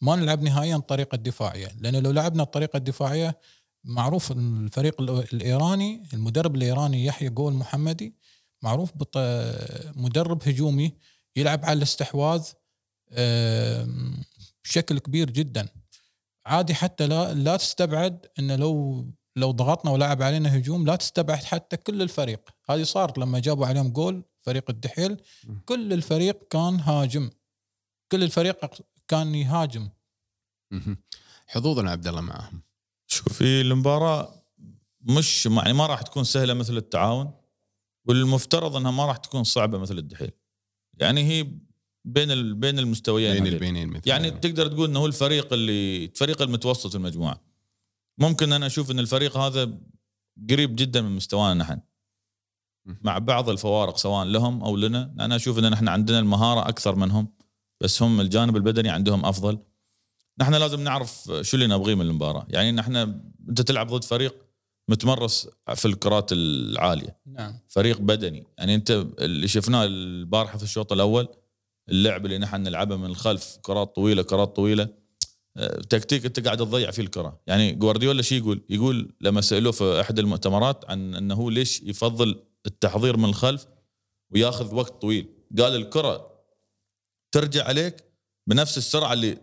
ما نلعب نهائيا الطريقة الدفاعية لأنه لو لعبنا الطريقة الدفاعية معروف الفريق الإيراني المدرب الإيراني يحيى جول محمدي معروف. مدرب هجومي يلعب على الاستحواذ بشكل كبير جدا عادي حتى لا لا تستبعد إنه لو لو ضغطنا ولعب علينا هجوم لا تستبعد حتى كل الفريق هذه صارت لما جابوا عليهم جول فريق الدحيل كل الفريق كان هاجم. كل الفريق كان يهاجم. حظوظنا عبد الله معاهم. شوفي المباراة مش يعني ما راح تكون سهلة مثل التعاون والمفترض إنها ما راح تكون صعبة مثل الدحيل. يعني هي بين ال... بين المستويين بين. البينين مثل يعني تقدر تقول إنه هو الفريق اللي الفريق المتوسط في المجموعة. ممكن أنا أشوف إن الفريق هذا قريب جدا من مستوانا نحن. مع بعض الفوارق سواء لهم أو لنا. أنا أشوف إن نحن عندنا المهارة أكثر منهم بس هم الجانب البدني عندهم أفضل. نحن لازم نعرف شو اللي نبغيه من المباراة. يعني نحن أنت تلعب ضد فريق متمرس في الكرات العالية. نعم. فريق بدني. يعني أنت اللي شفناه البارحة في الشوط الأول اللعب اللي نحن نلعبه من الخلف كرات طويلة كرات طويلة آه، تكتيك أنت قاعد تضيع فيه الكرة. يعني جوارديولا شو يقول؟ يقول لما سألوه في احد المؤتمرات عن إنه هو ليش يفضل التحضير من الخلف وياخذ وقت طويل. قال الكرة ترجع عليك بنفس السرعة اللي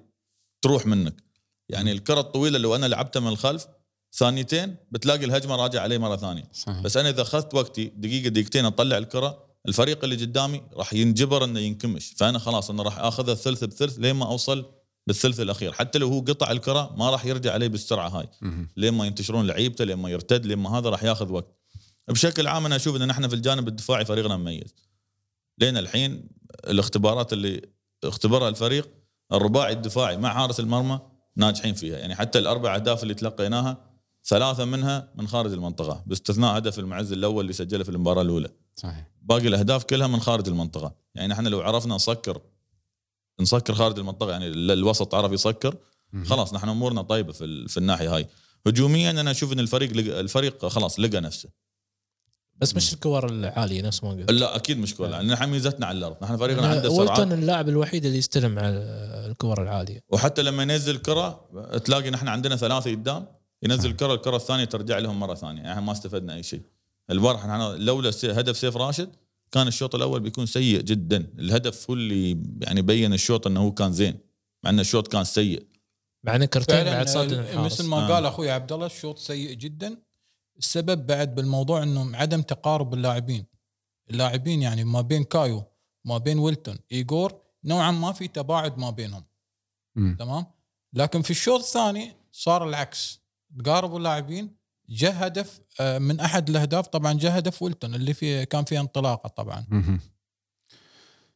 تروح منك. يعني الكرة الطويلة لو أنا لعبتها من الخلف ثانيتين بتلاقي الهجمة راجع علي مرة ثانية. صحيح. بس أنا إذا أخذت وقتي دقيقة دقيقتين أطلع الكرة الفريق اللي قدامي راح ينجبر إنه ينكمش. فأنا خلاص أنا راح اخذها ثلث بثلث لين ما أوصل للثلث الأخير. حتى لو هو قطع الكرة ما راح يرجع علي بالسرعة هاي. لين ما ينتشرون لعيبته لين ما يرتد لين ما هذا راح ياخذ وقت. بشكل عام أنا أشوف إن إحنا في الجانب الدفاعي فريقنا مميز. لين الحين الاختبارات اللي اختبرها الفريق الرباعي الدفاعي مع حارس المرمى ناجحين فيها. يعني حتى الأربع أهداف اللي تلقيناها ثلاثة منها من خارج المنطقة باستثناء هدف المعز الأول اللي سجله في المباراة الأولى. صحيح. باقي الأهداف كلها من خارج المنطقة. يعني إحنا لو عرفنا نسكر نسكر خارج المنطقة يعني ال- الوسط عرف يسكر. خلاص نحن أمورنا طيبة في ال- في الناحية هاي. هجوميا أنا أشوف إن الفريق لقى الفريق خلاص لقى نفسه. بس مش الكور العالية نفس ما قلت. لا أكيد مش كورة. لأن نحن ميزتنا على الأرض. نحن فريقنا عنده ولتون سرعات اللاعب الوحيد اللي يستلم على الكور العالية. وحتى لما ينزل كرة تلاقي نحن عندنا ثلاثة قدام ينزل الكره الكرة الثانية ترجع لهم مرة ثانية. يعني ما استفدنا أي شيء. البارح نحن لولا هدف سيف راشد كان الشوط الأول بيكون سيء جدا. الهدف هو اللي يعني بين الشوط إنه هو كان زين مع إن الشوط كان سيء. مع إن كرتين بعد صاد فعلا الحارس مثل ما آه. قال أخوي عبد الله الشوط سيء جدا. السبب بعد بالموضوع إنه عدم تقارب اللاعبين. اللاعبين يعني ما بين كايو ما بين ويلتون ايجور نوعا ما في تباعد ما بينهم. مم. تمام؟ لكن في الشوط الثاني صار العكس. تقاربوا اللاعبين جاء هدف آه، من أحد الأهداف طبعا جاء هدف ويلتون اللي في كان فيه انطلاقة طبعا. مهم.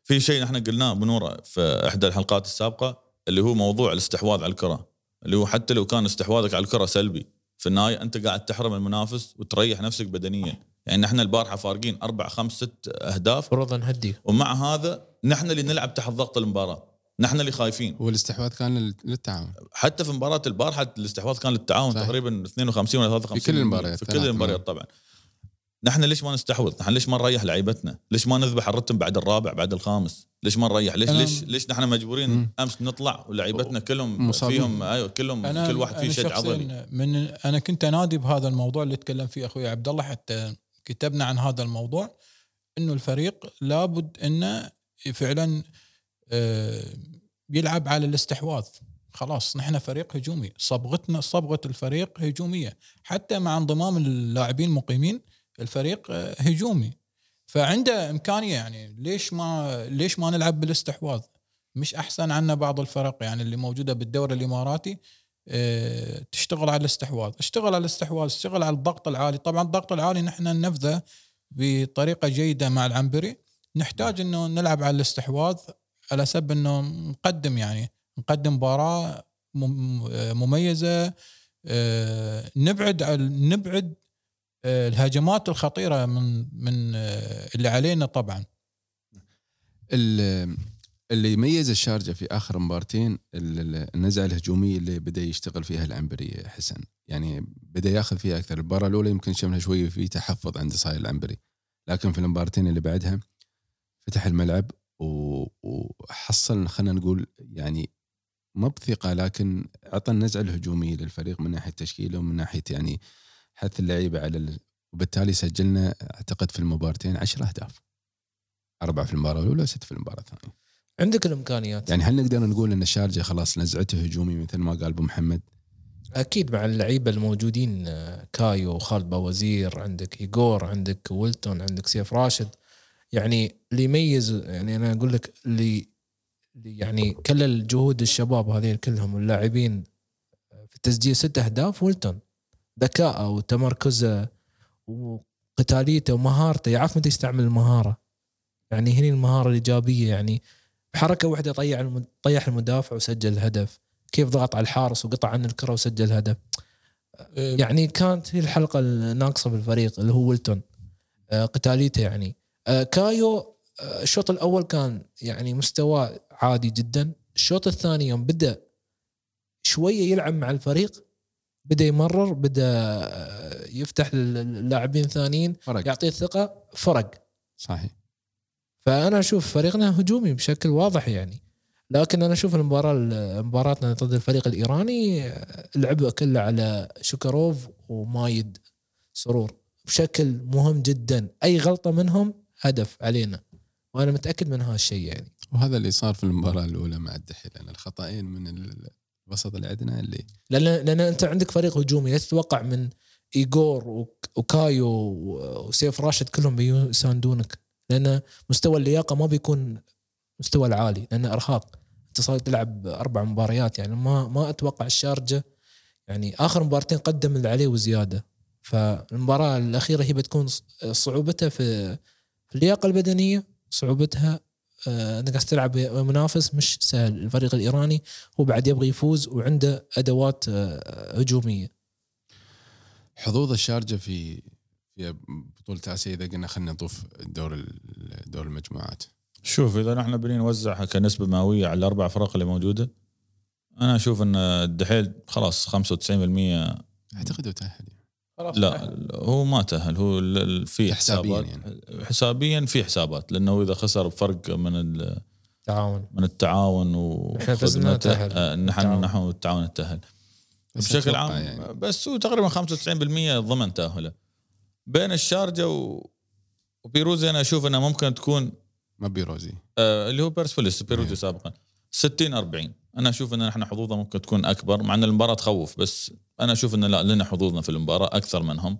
في شيء نحن قلناه بنوره في إحدى الحلقات السابقة اللي هو موضوع الاستحواذ على الكرة. اللي هو حتى لو كان استحواذك على الكرة سلبي في النهاية أنت قاعد تحرم المنافس وتريح نفسك بدنيا. يعني نحن البارحة فارقين أربع خمس ست أهداف. المفروض نهدي. ومع هذا نحن اللي نلعب تحت ضغط المباراة. نحن اللي خايفين. والاستحواذ كان لل- للتعاون. حتى في مباراة البارحة الاستحواذ كان للتعاون صحيح. تقريبا 52 ولا 53 في كل المباريات، في كل المباريات طبعا. نحن ليش ما نستحوذ؟ نحن ليش ما نريح لعيبتنا؟ ليش ما نذبح الرتم بعد الرابع بعد الخامس؟ ليش ما نريح؟ ليش أنا- ليش ليش نحن مجبورين مم. أمس نطلع ولعيبتنا كلهم مصابين. فيهم أيوه كلهم كل واحد فيه شد عضلي من أنا كنت أنادي بهذا الموضوع اللي تكلم فيه أخوي عبد الله حتى كتبنا عن هذا الموضوع إنه الفريق لابد إنه فعلا آه، يلعب على الاستحواذ خلاص نحن فريق هجومي صبغتنا صبغة الفريق هجومية حتى مع انضمام اللاعبين المقيمين الفريق آه، هجومي. فعنده إمكانية يعني ليش ما ليش ما نلعب بالاستحواذ؟ مش أحسن عنا بعض الفرق يعني اللي موجودة بالدوري الإماراتي آه، تشتغل على الاستحواذ. اشتغل على الاستحواذ اشتغل على الضغط العالي. طبعا الضغط العالي نحن ننفذه بطريقة جيدة مع العنبري. نحتاج إنه نلعب على الاستحواذ على سبب إنه نقدم يعني نقدم مباراة آه، مميزة نبعد نبعد الهجمات الخطيرة من من آه، اللي علينا طبعا. ال- اللي يميز الشارجة في آخر مبارتين ال- ال- النزعة الهجومية اللي بدأ يشتغل فيها العنبري حسن. يعني بدأ ياخذ فيها أكثر. المباراة الأولى يمكن شفنا شوية في تحفظ عند صاير العنبري. لكن في المباراتين اللي بعدها فتح الملعب وحصل خلينا نقول يعني ما بثقة لكن أعطى النزعة الهجومية للفريق من ناحية تشكيله ومن ناحية يعني حث اللعيبة على ال... وبالتالي سجلنا أعتقد في المباراتين 10 أهداف. أربعة في المباراة الأولى وست في المباراة الثانية. عندك الإمكانيات. يعني هل نقدر نقول إن الشارجه خلاص نزعته هجومي مثل ما قال أبو محمد؟ أكيد مع اللعيبة الموجودين آه، كايو وخالد باوزير عندك ايجور عندك ويلتون عندك سيف راشد. يعني اللي يميز يعني أنا أقول لك اللي يعني كل جهود الشباب هذين كلهم واللاعبين في تسجيل ست أهداف ويلتون. ذكاءه وتمركزه وقتاليته ومهارته يعرف متى يستعمل المهارة. يعني هني المهارة الإيجابية يعني بحركة واحدة طيح طيح المدافع وسجل الهدف. كيف ضغط على الحارس وقطع عنه الكرة وسجل هدف آه، يعني كانت هي الحلقة الناقصة بالفريق اللي هو ويلتون. آه، قتاليته يعني. آه، كايو آه، الشوط الأول كان يعني مستوى عادي جدا. الشوط الثاني يوم بدأ شوية يلعب مع الفريق بدأ يمرر بدأ آه، يفتح للاعبين الثانيين فرق. يعطيه الثقة فرق. صحيح. فأنا أشوف فريقنا هجومي بشكل واضح يعني. لكن أنا أشوف المباراة مباراتنا ضد الفريق الإيراني اللعب كله على شكروف ومايد سرور. بشكل مهم جدا. أي غلطة منهم هدف علينا. وأنا متأكد من هذا الشيء يعني. وهذا اللي صار في المباراة الأولى مع الدحيل لأن الخطأين من ال- الوسط اللي عندنا اللي لأن لأن أنت عندك فريق هجومي لا تتوقع من ايجور وك- وكايو وسيف راشد كلهم بيساندونك. لأن مستوى اللياقة ما بيكون مستوى العالي لأنه إرهاق. أنت صار تلعب أربع مباريات يعني ما ما أتوقع الشارجة. يعني آخر مباراتين قدم اللي عليه وزيادة. فالمباراة الأخيرة هي بتكون صعوبتها في اللياقة البدنية صعوبتها آه، انك تلعب منافس مش سهل. الفريق الإيراني هو بعد يبغى يفوز وعنده أدوات آه، هجومية. حظوظ الشارجة في في بطولة آسيا إذا قلنا خلينا نضيف دور ال- دور المجموعات. شوف إذا نحن بني نوزعها كنسبة مئوية على الأربع فرق اللي موجودة أنا أشوف إن الدحيل خلاص 95% أعتقد يعني. خلاص لا هو ما تأهل هو في حسابياً حسابات حسابيا في حسابات لأنه إذا خسر بفرق من ال- تعاون من التعاون و إحنا فزنا تأهل. آه، نحن التعاون. نحن التعاون التأهل بس بشكل عام يعني. بس هو تقريبا 95% ضمن تأهله بين الشارجة و... وبيروزي أنا أشوف إنها ممكن تكون ما بيروزي آه اللي هو بيرسبوليس بيروزي نعم. سابقا 60 40 أنا أشوف إن إحنا حظوظنا ممكن تكون أكبر مع إن المباراة تخوف بس أنا أشوف ان لا لنا حظوظنا في المباراة أكثر منهم.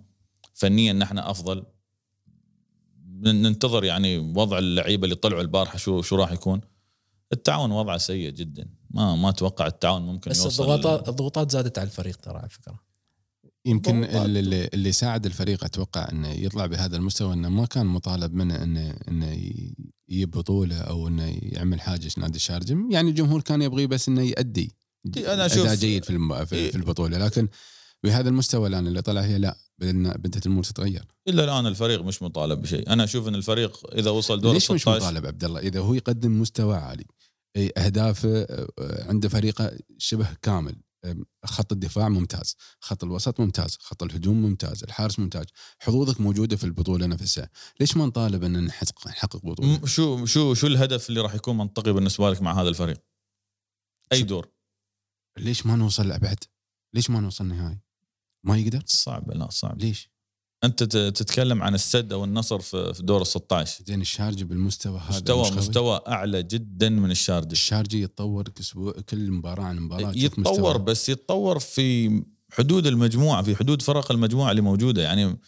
فنيا نحن أفضل. ننتظر يعني وضع اللعيبة اللي طلعوا البارحة شو شو راح يكون. التعاون وضعه سيء جدا. ما ما أتوقع التعاون ممكن بس يوصل الضغوطات الضغوطات زادت على الفريق ترى على فكرة. يمكن. اللي, اللي ساعد الفريق أتوقع إنه يطلع بهذا المستوى إنه ما كان مطالب منه إنه إنه يجيب بطولة أو إنه يعمل حاجة نادي الشارجه يعني الجمهور كان يبغي بس إنه يؤدي أنا أشوف- اداء جيد في الم- في, إيه. في البطولة لكن بهذا المستوى الآن اللي طلع هي لا بدنا بدات الأمور تتغير الا الآن الفريق مش مطالب بشيء أنا أشوف إن الفريق إذا وصل دور ليش مش 16 مطالب عبد الله إذا هو يقدم مستوى عالي أهدافه آه، عنده فريقه شبه كامل خط الدفاع ممتاز خط الوسط ممتاز خط الهجوم ممتاز الحارس ممتاز حظوظك موجودة في البطولة نفسها ليش ما نطالب إن نحقق نحقق بطولة شو شو شو الهدف اللي راح يكون منطقي بالنسبة لك مع هذا الفريق؟ أي دور؟ ليش ما نوصل لأبعد؟ ليش ما نوصل نهائي؟ ما يقدر؟ صعب لا صعب. ليش؟ أنت تتكلم عن السد أو النصر في دور ال 16 زين الشارجة بالمستوى هذا مستوى؟ مستوى أعلى جدا من الشارجة. الشارجة يتطور كل مباراة عن مباراة. يتطور بس يتطور في حدود المجموعة في حدود فرق المجموعة اللي موجودة. يعني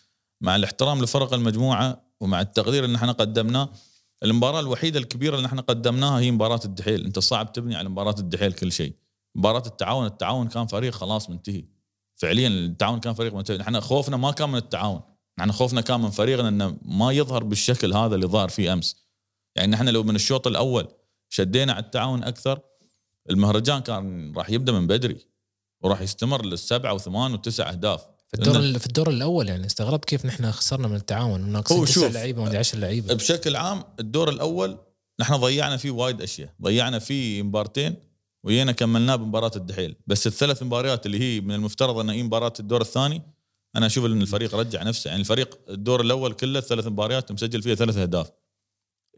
مع الاحترام لفرق المجموعة ومع التقدير اللي إحنا قدمناه المباراة الوحيدة الكبيرة اللي إحنا قدمناها هي مباراة الدحيل. أنت صعب تبني على مباراة الدحيل كل شيء. مباراة التعاون التعاون كان فريق خلاص منتهي. فعليا التعاون كان فريق منتهي. نحن خوفنا ما كان من التعاون. نحن خوفنا كان من فريقنا إنه ما يظهر بالشكل هذا اللي ظهر فيه أمس. يعني نحن لو من الشوط الأول شدينا على التعاون أكثر المهرجان كان راح يبدأ من بدري وراح يستمر للسبعة وثمان وتسع أهداف. في الدور في الدور الأول يعني استغربت كيف نحن خسرنا من التعاون وناقصين تسع لعيبة ومدري 10 لعيبة. بشكل عام الدور الأول نحن ضيعنا فيه وايد أشياء. ضيعنا فيه مبارتين وجينا كملناه بمباراة الدحيل. بس الثلاث مباريات اللي هي من المفترض انها هي مباراة الدور الثاني أنا أشوف إن الفريق رجع نفسه. يعني الفريق الدور الأول كله الثلاث مباريات مسجل فيها ثلاث أهداف.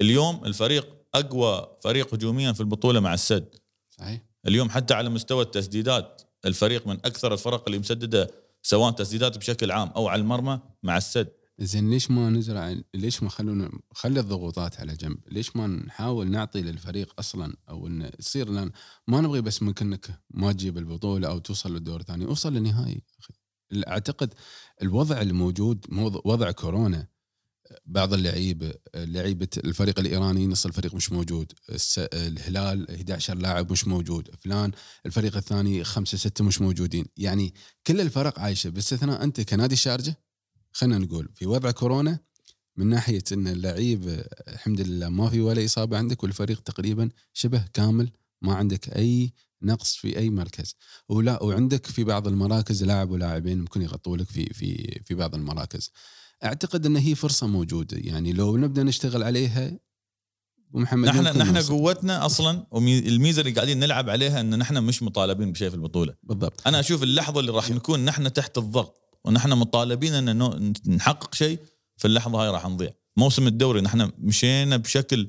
اليوم الفريق أقوى فريق هجوميا في البطولة مع السد. صحيح. اليوم حتى على مستوى التسديدات الفريق من أكثر الفرق اللي مسددة سواء تسديدات بشكل عام أو على المرمى مع السد. زين ليش ما نزرع ليش ما خلونا خلي الضغوطات على جنب؟ ليش ما نحاول نعطي للفريق أصلا أو انه يصير لأن ما نبغي بس ممكنك ما تجيب البطولة أو توصل للدور الثاني اوصل للنهائي. أعتقد الوضع الموجود وضع كورونا بعض اللعيبه لعيبة الفريق الإيراني نص الفريق مش موجود الهلال 11 لاعب مش موجود فلان الفريق الثاني خمسة ستة مش موجودين. يعني كل الفرق عايشة باستثناء أنت كنادي الشارجة؟ خلينا نقول في وضع كورونا من ناحية إن اللعيب الحمد لله ما في ولا إصابة عندك والفريق تقريبا شبه كامل ما عندك أي نقص في أي مركز. ولا وعندك في بعض المراكز لاعب ولاعبين ممكن يغطوا لك في في في بعض المراكز. أعتقد إن هي فرصة موجودة. يعني لو نبدأ نشتغل عليها ومحمد نحن نحن نوصل. قوتنا أصلا والميزه اللي قاعدين نلعب عليها إن نحن مش مطالبين بشيء في البطولة. بالضبط. أنا أشوف اللحظة اللي راح نكون نحن تحت الضغط. ونحن مطالبين إن نحقق شيء في اللحظة هاي راح نضيع. موسم الدوري نحن مشينا بشكل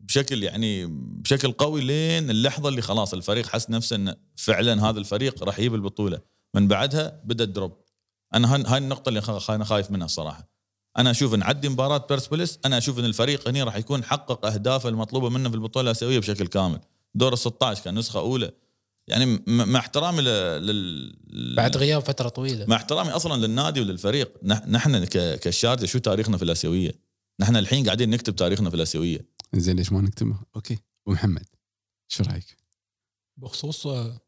بشكل يعني بشكل قوي لين اللحظة اللي خلاص الفريق حس نفسه انه فعلا هذا الفريق راح يجيب البطولة. من بعدها بدأ ال drop. أنا هاي النقطة اللي أنا خايف منها الصراحة. أنا أشوف نعدي مباراة بيرسبوليس أنا أشوف إن الفريق هنا راح يكون حقق اهدافه المطلوبة منه في البطولة الأسيوية بشكل كامل. دور ال 16 كان نسخة أولى. يعني م- مع احترامي لل... بعد غياب فترة طويلة مع احترامي أصلا للنادي وللفريق نح- نحن ك- كالشارجه شو تاريخنا في الآسيوية؟ نحن الحين قاعدين نكتب تاريخنا في الآسيوية زين ليش ما نكتبه؟ أوكي ومحمد شو رأيك؟ بخصوص آه،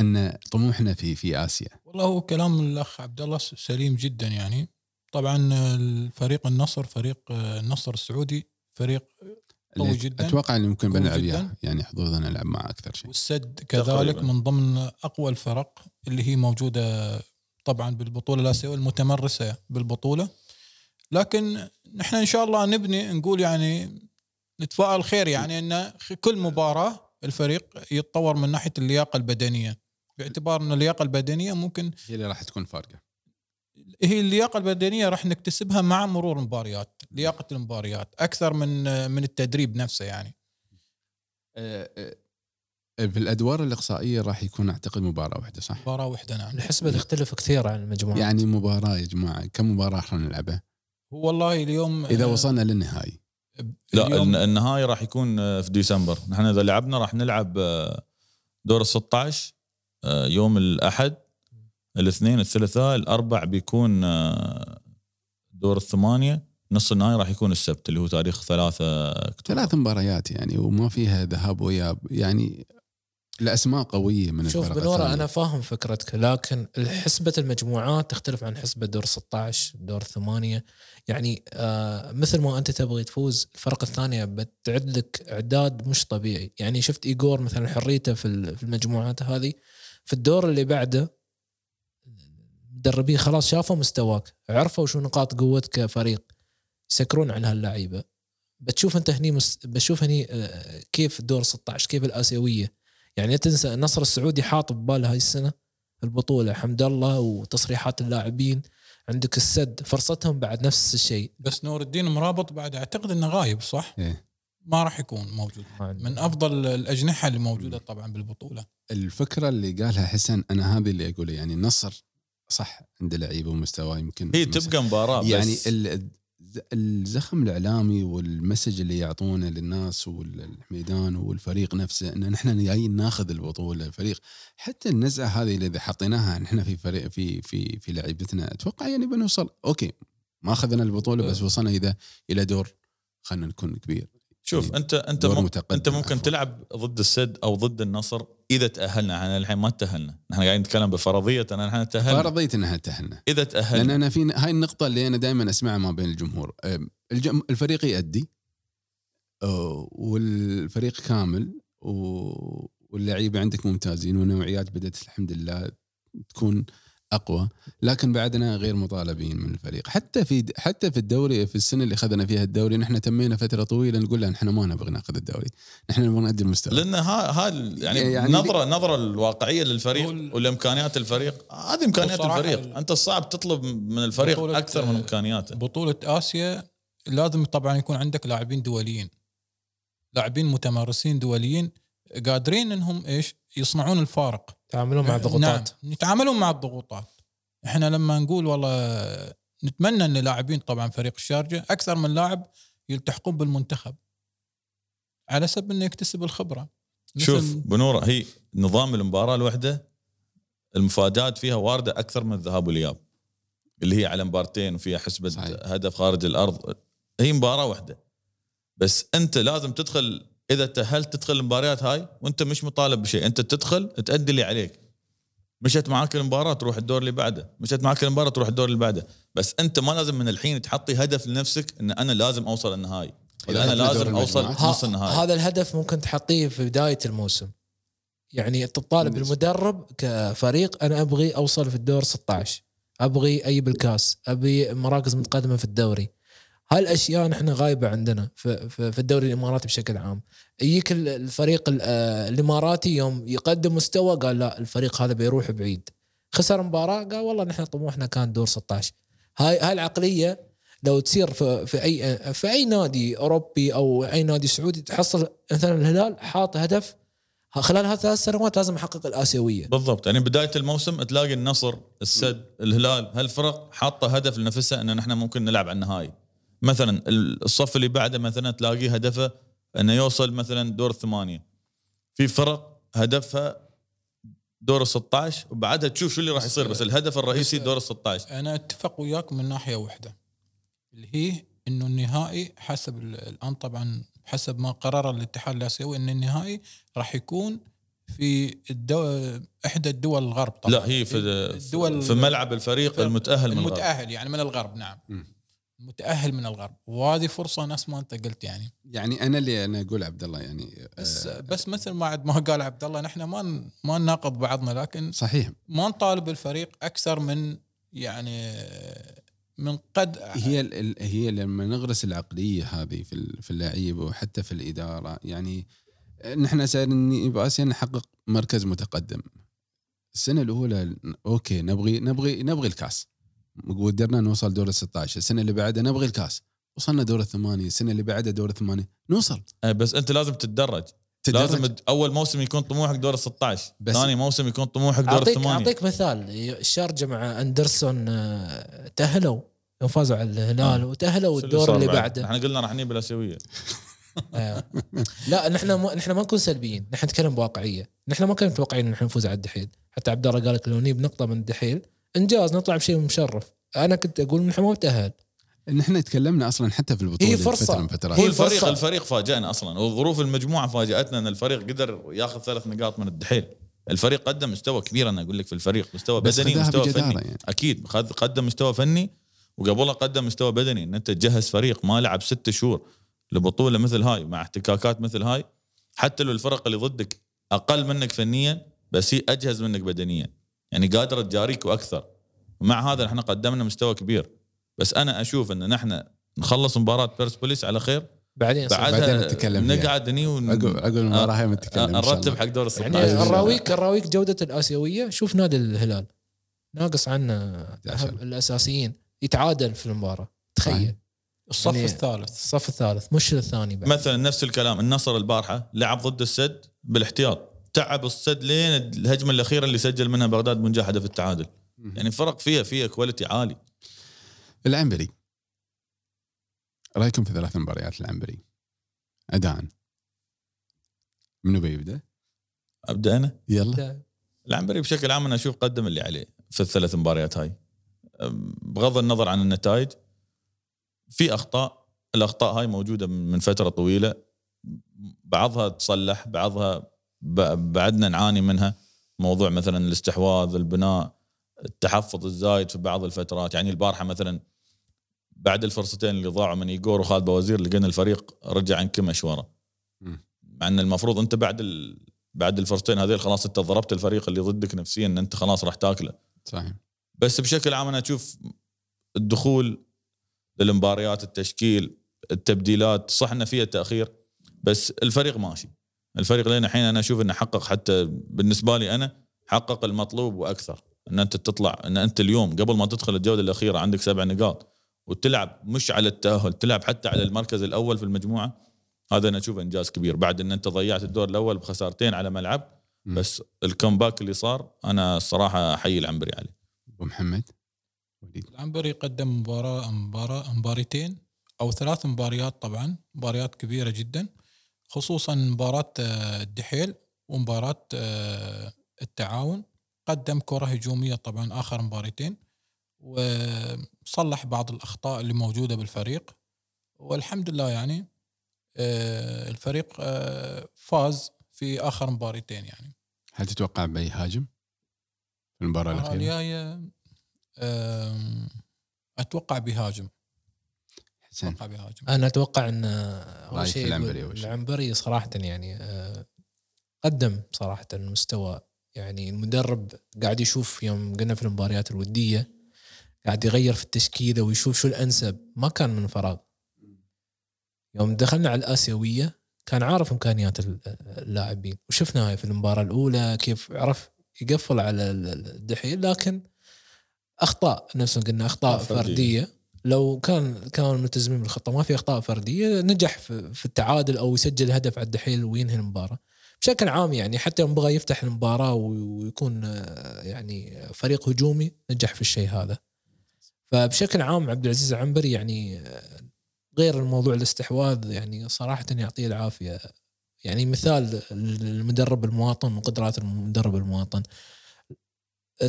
إن طموحنا في في آسيا والله هو كلام الأخ عبد الله سليم جدا يعني طبعا الفريق النصر فريق النصر السعودي فريق قوي جدا أتوقع ان ممكن بنلعب يعني حظوظنا نلعب معه أكثر شيء. والسد كذلك تقريباً. من ضمن أقوى الفرق اللي هي موجودة طبعا بالبطولة الاسيويه المتمرسة بالبطولة. لكن نحن إن شاء الله نبني نقول يعني نتفائل خير يعني إن كل مباراة الفريق يتطور من ناحية اللياقة البدنية. باعتبار إن اللياقة البدنية ممكن هي اللي راح تكون فارقة. هي اللياقة البدنية راح نكتسبها مع مرور المباريات لياقة المباريات أكثر من من التدريب نفسه يعني. آه، آه، في الادوار الإقصائية راح يكون أعتقد مباراة واحدة صح؟ مباراة واحدة نعم. الحسبة تختلف كثير عن المجموعات. يعني مباراة يا جماعة كم مباراة راح نلعبها؟ هو والله اليوم إذا وصلنا للنهائي. لا النهائي راح يكون في ديسمبر. نحن إذا لعبنا راح نلعب دور ال 16 آه، يوم الأحد. الاثنين الثلاثاء الأربع بيكون آه، دور الثمانية نص النهائي راح يكون السبت اللي هو تاريخ 3 أكتوبر. ثلاث مباريات يعني وما فيها ذهاب واياب يعني الاسماء قوية من شوف بنورة. أنا فاهم فكرتك لكن حسبة المجموعات تختلف عن حسبة دور 16 دور الثمانيه يعني آه مثل ما أنت تبغي تفوز الفرق الثانية بتعد لك إعداد مش طبيعي. يعني شفت ايجور مثلا حريته في المجموعات هذه. في الدور اللي بعده المدربين خلاص شافوا مستواك عرفوا شو نقاط قوتك كفريق يسكرون على هاللعيبة. بتشوف انت هني مس... بتشوف هني آه، كيف دور 16 كيف الآسيوية. يعني لا تنسى النصر السعودي حاط بباله هاي السنة البطولة حمد الله وتصريحات اللاعبين. عندك السد فرصتهم بعد نفس الشيء. بس نور الدين مرابط بعد أعتقد إنه غايب صح؟ إيه. ما راح يكون موجود. من أفضل الأجنحة اللي موجودة طبعا بالبطولة. الفكرة اللي قالها حسن أنا هذه اللي أقوله يعني النصر صح عنده لعيبة ومستوى يمكن هي تبقى مباراة يعني بس. الزخم الإعلامي وال message اللي يعطونه للناس والميدان والفريق نفسه إن نحن جايين ناخذ البطولة الفريق حتى النزعة هذه اللي إذا حطيناها نحن في فريق في في في لعيبتنا أتوقع يعني بنوصل okay ما أخذنا البطولة بس وصلنا إذا إلى دور خلينا نكون كبير. شوف يعني انت أنت دور مم متقدم أنت ممكن. تلعب ضد السد أو ضد النصر إذا تأهلنا. إحنا الحين ما تأهلنا. نحن قاعدين نتكلم بفرضية أن إحنا تأهلنا. فرضيت إنها تأهلنا. إذا لأن تاهلنا أنا في هاي النقطة اللي أنا دائما أسمعها ما بين الجمهور. الجم الفريق يأدي والفريق كامل واللعيبة عندك ممتازين والنوعيات بدأت الحمد لله تكون أقوى لكن بعدنا غير مطالبين من الفريق. حتى في حتى في الدوري في السنة اللي أخذنا فيها الدوري نحن تمينا فترة طويلة نقول له نحن ما نبغى ناخذ الدوري. نحن نبغى نأدي المستوى. لأن ها ها يعني, يعني يعني نظرة نظرة الواقعية للفريق ال- والإمكانيات الفريق هذه إمكانيات الفريق. ال- أنت الصعب تطلب من الفريق بطولة- أكثر من إمكانياته. بطولة آسيا لازم طبعا يكون عندك لاعبين دوليين. لاعبين متمرسين دوليين قادرين إنهم إيش؟ يصنعون الفارق. تعاملون مع الضغوطات. نعم يتعاملون مع الضغوطات. إحنا لما نقول والله نتمنى إن لاعبين طبعا فريق الشارجة أكثر من لاعب يلتحقون بالمنتخب. على سبب إنه يكتسب الخبرة. شوف بنورة هي نظام المباراة الواحده المفاجآت فيها واردة أكثر من الذهاب والإياب. اللي هي على مبارتين وفيها حسبة صحيح. هدف خارج الأرض. هي مباراة واحدة بس أنت لازم تدخل إذا تأهلت تدخل المباريات هاي وأنت مش مطالب بشيء أنت تدخل تأدي اللي عليك. مشت معاك المباراة تروح الدور اللي بعده. مشت معاك المباراة تروح الدور اللي بعده. بس أنت ما لازم من الحين تحطي هدف لنفسك إن أنا لازم أوصل النهائي. ولا أنا لازم أوصل. نص النهائي. هذا الهدف ممكن تحطيه في بداية الموسم. يعني تطالب المدرب كفريق أنا أبغي أوصل في الدور 16 أبغي أجيب الكاس. أبي مراكز متقدمة في الدوري. هاي الاشياء نحن غايبة عندنا في, الدوري الإماراتي بشكل عام. يجيك ال- الفريق ال- آه، الإماراتي يوم يقدم مستوى قال لا الفريق هذا بيروح بعيد. خسر مباراة قال والله نحن طموحنا كان دور 16 هاي هاي العقلية لو تصير في, في أي في أي نادي أوروبي أو أي نادي سعودي تحصل مثلا الهلال حاط هدف خلال هذه ثلاث سنوات لازم احقق الآسيوية. بالضبط. يعني بداية الموسم تلاقي النصر السد الهلال هالفرق حاطة هدف لنفسها ان نحن ممكن نلعب على النهائي. مثلا الصف اللي بعده مثلا تلاقيه هدفه إنه يوصل مثلا دور الثمانية. في فرق هدفها دور ال 16 وبعدها تشوف شو اللي راح يصير بس الهدف الرئيسي دور ال 16 أنا أتفق وياك من ناحية واحدة اللي هي إنه النهائي حسب ال- الآن طبعا حسب ما قرر الاتحاد الآسيوي إن النهائي راح يكون في الدو... إحدى الدول الغرب طبعا. لا هي في الدول في ملعب الفريق المتأهل من الغرب. المتأهل يعني من الغرب نعم. مم. متأهل من الغرب. وهذه فرصة نفس ما أنت قلت يعني. يعني أنا اللي أنا أقول عبد الله يعني بس آه، بس مثل ما عد ما قال عبد الله نحن ما ما نناقض بعضنا لكن صحيح. ما نطالب الفريق أكثر من يعني من قد هي هي لما نغرس العقلية هذه في في اللعيبة وحتى في الإدارة يعني نحن سائرين باسيا نحقق مركز متقدم. السنة الأولى أوكي نبغي نبغي نبغي الكاس. وقدرنا نوصل دور ال 16 السنة اللي بعدها نبغي الكاس. وصلنا دور الثمانية. السنة اللي بعدها دور الثمانية. نوصل. آه، بس أنت لازم تتدرج. تدرج. لازم أول موسم يكون طموحك دور ال 16 بس- ثاني موسم يكون طموحك دور الثمانية. أعطيك مثال. الشارجة مع أندرسون آه، تأهلوا. يوم فازوا على الهلال آه. وتأهلوا الدور اللي بعد؟ بعده. إحنا قلنا راح نجيب الأسيوية. آه. لا نحن ما نحن ما نكون سلبيين. نحن نتكلم بواقعية. نحن ما كنا متوقعين إن إحنا نفوز على الدحيل. حتى عبد الله قال لك لو نجيب نقطة من الدحيل انجاز نطلع بشيء مشرف. أنا كنت أقول نحن ما نتاهل نحن تكلمنا أصلا حتى في البطولة هي فرصة. فتره من فترات هو هي الفريق الفرصة. الفريق فاجأنا أصلا. وظروف المجموعة فاجأتنا إن الفريق قدر ياخذ ثلاث نقاط من الدحيل. الفريق قدم مستوى كبير أنا أقول لك في الفريق مستوى بس بدني مستوى فني. يعني. أكيد قدم مستوى فني وقبلها قدم مستوى بدني. إن أنت تجهز فريق ما لعب ست شهور لبطولة مثل هاي مع احتكاكات مثل هاي حتى لو الفرق اللي ضدك أقل منك فنيا بس هي أجهز منك بدنيا. يعني قادره تجاريك وأكثر. ومع هذا إحنا قدمنا مستوى كبير. بس أنا أشوف إن نحن نخلص مباراة بيرسبوليس على خير. بعدين بعدها نتكلم. نقعد هني ون... عقب المباراه هاي نتكلم نرتب. حق دور ال يعني 16 الراويك الراويك جودة الآسيوية شوف نادي الهلال. ناقص عنا 11. الأساسيين. يتعادل في المباراة. تخيل. الصف يعني- الثالث. الصف الثالث. مش الثاني بعد. مثلا نفس الكلام. النصر البارحة لعب ضد السد بالاحتياط. تعب السد لين الهجمة الأخيرة اللي سجل منها بغداد بن هدف التعادل. يعني فرق فيها فيها كواليتي عالي. العنبري. رأيكم في ثلاث مباريات العنبري؟ اداء منو بيبدأ؟ أبدأ أنا؟ يلا. العنبري بشكل عام أنا أشوف قدم اللي عليه في الثلاث مباريات هاي. بغض النظر عن النتائج في أخطاء. الأخطاء هاي موجودة من فترة طويلة. بعضها تصلح بعضها بعدنا نعاني منها. موضوع مثلا الاستحواذ البناء التحفظ الزايد في بعض الفترات. يعني البارحة مثلا بعد الفرصتين اللي ضاعوا من ايجور وخالد بوزير لقينا الفريق رجع انكمش ورا. مع إن المفروض أنت بعد ال... بعد الفرصتين هذيل خلاص أنت ضربت الفريق اللي ضدك نفسيا ان أنت خلاص راح تاكله. صحيح. بس بشكل عام أنا أشوف الدخول للمباريات التشكيل التبديلات صح إنه فيها تأخير بس الفريق ماشي. الفريق لين الحين أنا أشوف إنه حقق حتى بالنسبة لي أنا حقق المطلوب وأكثر. إن أنت تطلع إن أنت اليوم قبل ما تدخل الجولة الأخيرة عندك سبع نقاط وتلعب مش على التأهل تلعب حتى على المركز الأول في المجموعة هذا أنا أشوف إنجاز كبير. بعد إن أنت ضيعت الدور الأول بخسارتين على ملعب. بس الكومباك اللي صار أنا الصراحه أحيي العنبري عليه. أبو محمد؟ وليد. العنبري قدم مباراة مباراة مباريتين أو ثلاث مباريات طبعا مباريات كبيرة جدا. خصوصا مباراة آه، الدحيل ومباراة آه، التعاون. قدم كرة هجومية طبعا آخر مباريتين وصلح بعض الأخطاء اللي موجودة بالفريق. والحمد لله يعني آه، الفريق فاز في آخر مباريتين يعني. هل تتوقع بيهاجم المباراة الأخيرة؟ الجاية أتوقع بيهاجم. أتوقع بيهاجم أنا أتوقع إن أول شيء العنبري؟ العنبري صراحة يعني آه، قدم صراحة مستوى يعني المدرب قاعد يشوف يوم قلنا في المباريات الودية قاعد يغير في التشكيلة ويشوف شو الأنسب. ما كان من فراغ. يوم دخلنا على الآسيوية كان عارف إمكانيات ال- اللاعبين. وشفنا هاي في المباراة الأولى كيف عرف يقفل على ال- ال- الدحيل لكن أخطاء نفس ما قلنا أخطاء فردية. فردية. لو كان كانوا ملتزمين بالخطة ما في أخطاء فردية نجح في, التعادل أو يسجل هدف على الدحيل وينهي المباراة. بشكل عام يعني حتى يوم بغى يفتح المباراة ويكون يعني فريق هجومي نجح في الشيء هذا. فبشكل عام عبد العزيز العنبري يعني غير الموضوع الاستحواذ يعني صراحة يعطيه العافية. يعني مثال المدرب المواطن وقدرات المدرب المواطن.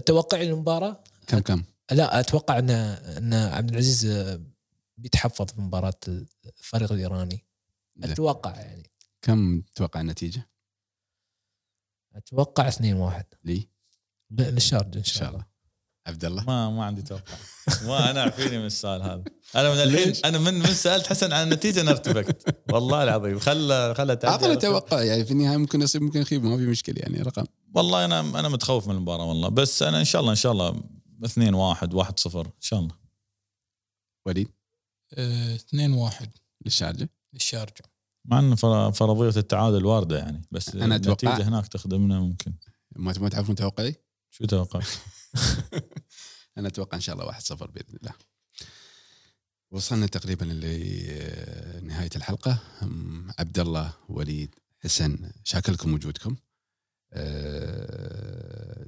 توقعي المباراه كم كم؟ لا أتوقع إن إن عبد العزيز آه، بيتحفظ في مباراه الفريق الإيراني. أتوقع يعني. كم تتوقع النتيجة؟ أتوقع 2 1 لي؟ للشارجه إن إن شاء الله. عبد الله؟ ما ما عندي توقع. ما أنا اعفيني من السؤال هذا. أنا من الحين؟ أنا من من سألت حسن عن النتيجة أنا ارتبكت. والله العظيم. خل خل تعدي اعطنا على خير. توقع يعني في النهاية ممكن يصيب ممكن يخيب ما في مشكلة يعني رقم. والله أنا أنا متخوف من المباراة والله. بس أنا إن شاء الله إن شاء الله 2 1 1 0 إن شاء الله وليد 2 1 للشارجة للشارجة مع إن فر- فرضية التعادل واردة يعني بس أنا أتوقع- النتيجة هناك تخدمنا ممكن ما ما تعرفون توقعي؟ شو توقع؟ [laughs] أنا أتوقع إن شاء الله 1-0 بإذن الله. وصلنا تقريبا لنهايه الحلقة أم، عبد الله وليد حسن شاكر لكم وجودكم. أه،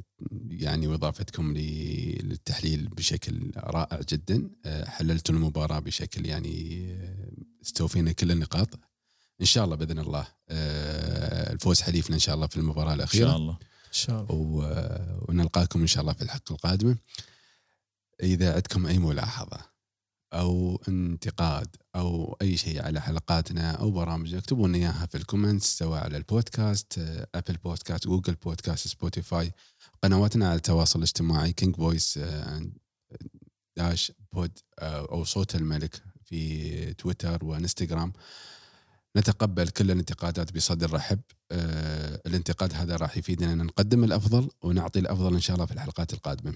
يعني وإضافتكم لي- للتحليل بشكل رائع جدا. أه، حللتوا المباراة بشكل يعني أه، استوفينا كل النقاط. إن شاء الله بإذن الله الفوز حليفنا إن شاء الله في المباراة إن الأخيرة. شاء الله. إن شاء الله. و- ونلقاكم إن شاء الله في الحلقة القادمة. إذا عندكم أي ملاحظة. أو انتقاد أو أي شيء على حلقاتنا أو برامجنا اكتبوا لنا إياها في ال comments سواء على البودكاست Apple Podcast Google Podcast Spotify قنواتنا على التواصل الاجتماعي King Voice dash pod أو صوت الملك في تويتر وانستغرام. نتقبل كل الانتقادات بصدر رحب. آه، الانتقاد هذا راح يفيدنا إن نقدم الأفضل ونعطي الأفضل إن شاء الله في الحلقات القادمة.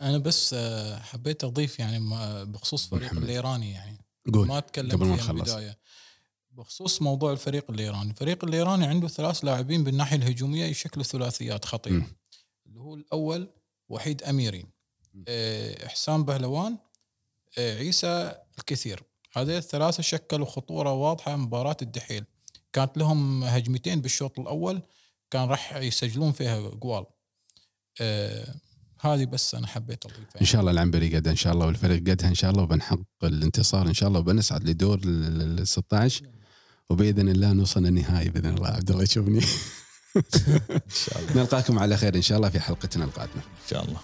أنا بس آه، حبيت أضيف يعني ما- بخصوص فريق محمد. الإيراني يعني قول ما أتكلم قبل ما نخلص. بخصوص موضوع الفريق الإيراني، الفريق الإيراني عنده ثلاث لاعبين بالناحية الهجومية يشكلوا ثلاثيات خطيرة. اللي هو الأول وحيد أميري. آه، إحسان بهلوان آه، عيسى الكثير هذه الثلاثة شكلوا خطورة واضحة مباراة الدحيل كانت لهم هجمتين بالشوط الأول كان راح يسجلون فيها جوال آه، هذه بس أنا حبيت أضيفها. إن شاء الله العنبري قد إن شاء الله والفريق قدها إن شاء الله وبنحقق الانتصار إن شاء الله وبنصعد لدور ال 16 وبإذن الله نوصل للنهائي بإذن الله. عبد الله يشوفني. [laughs] إن شاء الله. نلقاكم على خير إن شاء الله في حلقتنا القادمة. إن شاء الله.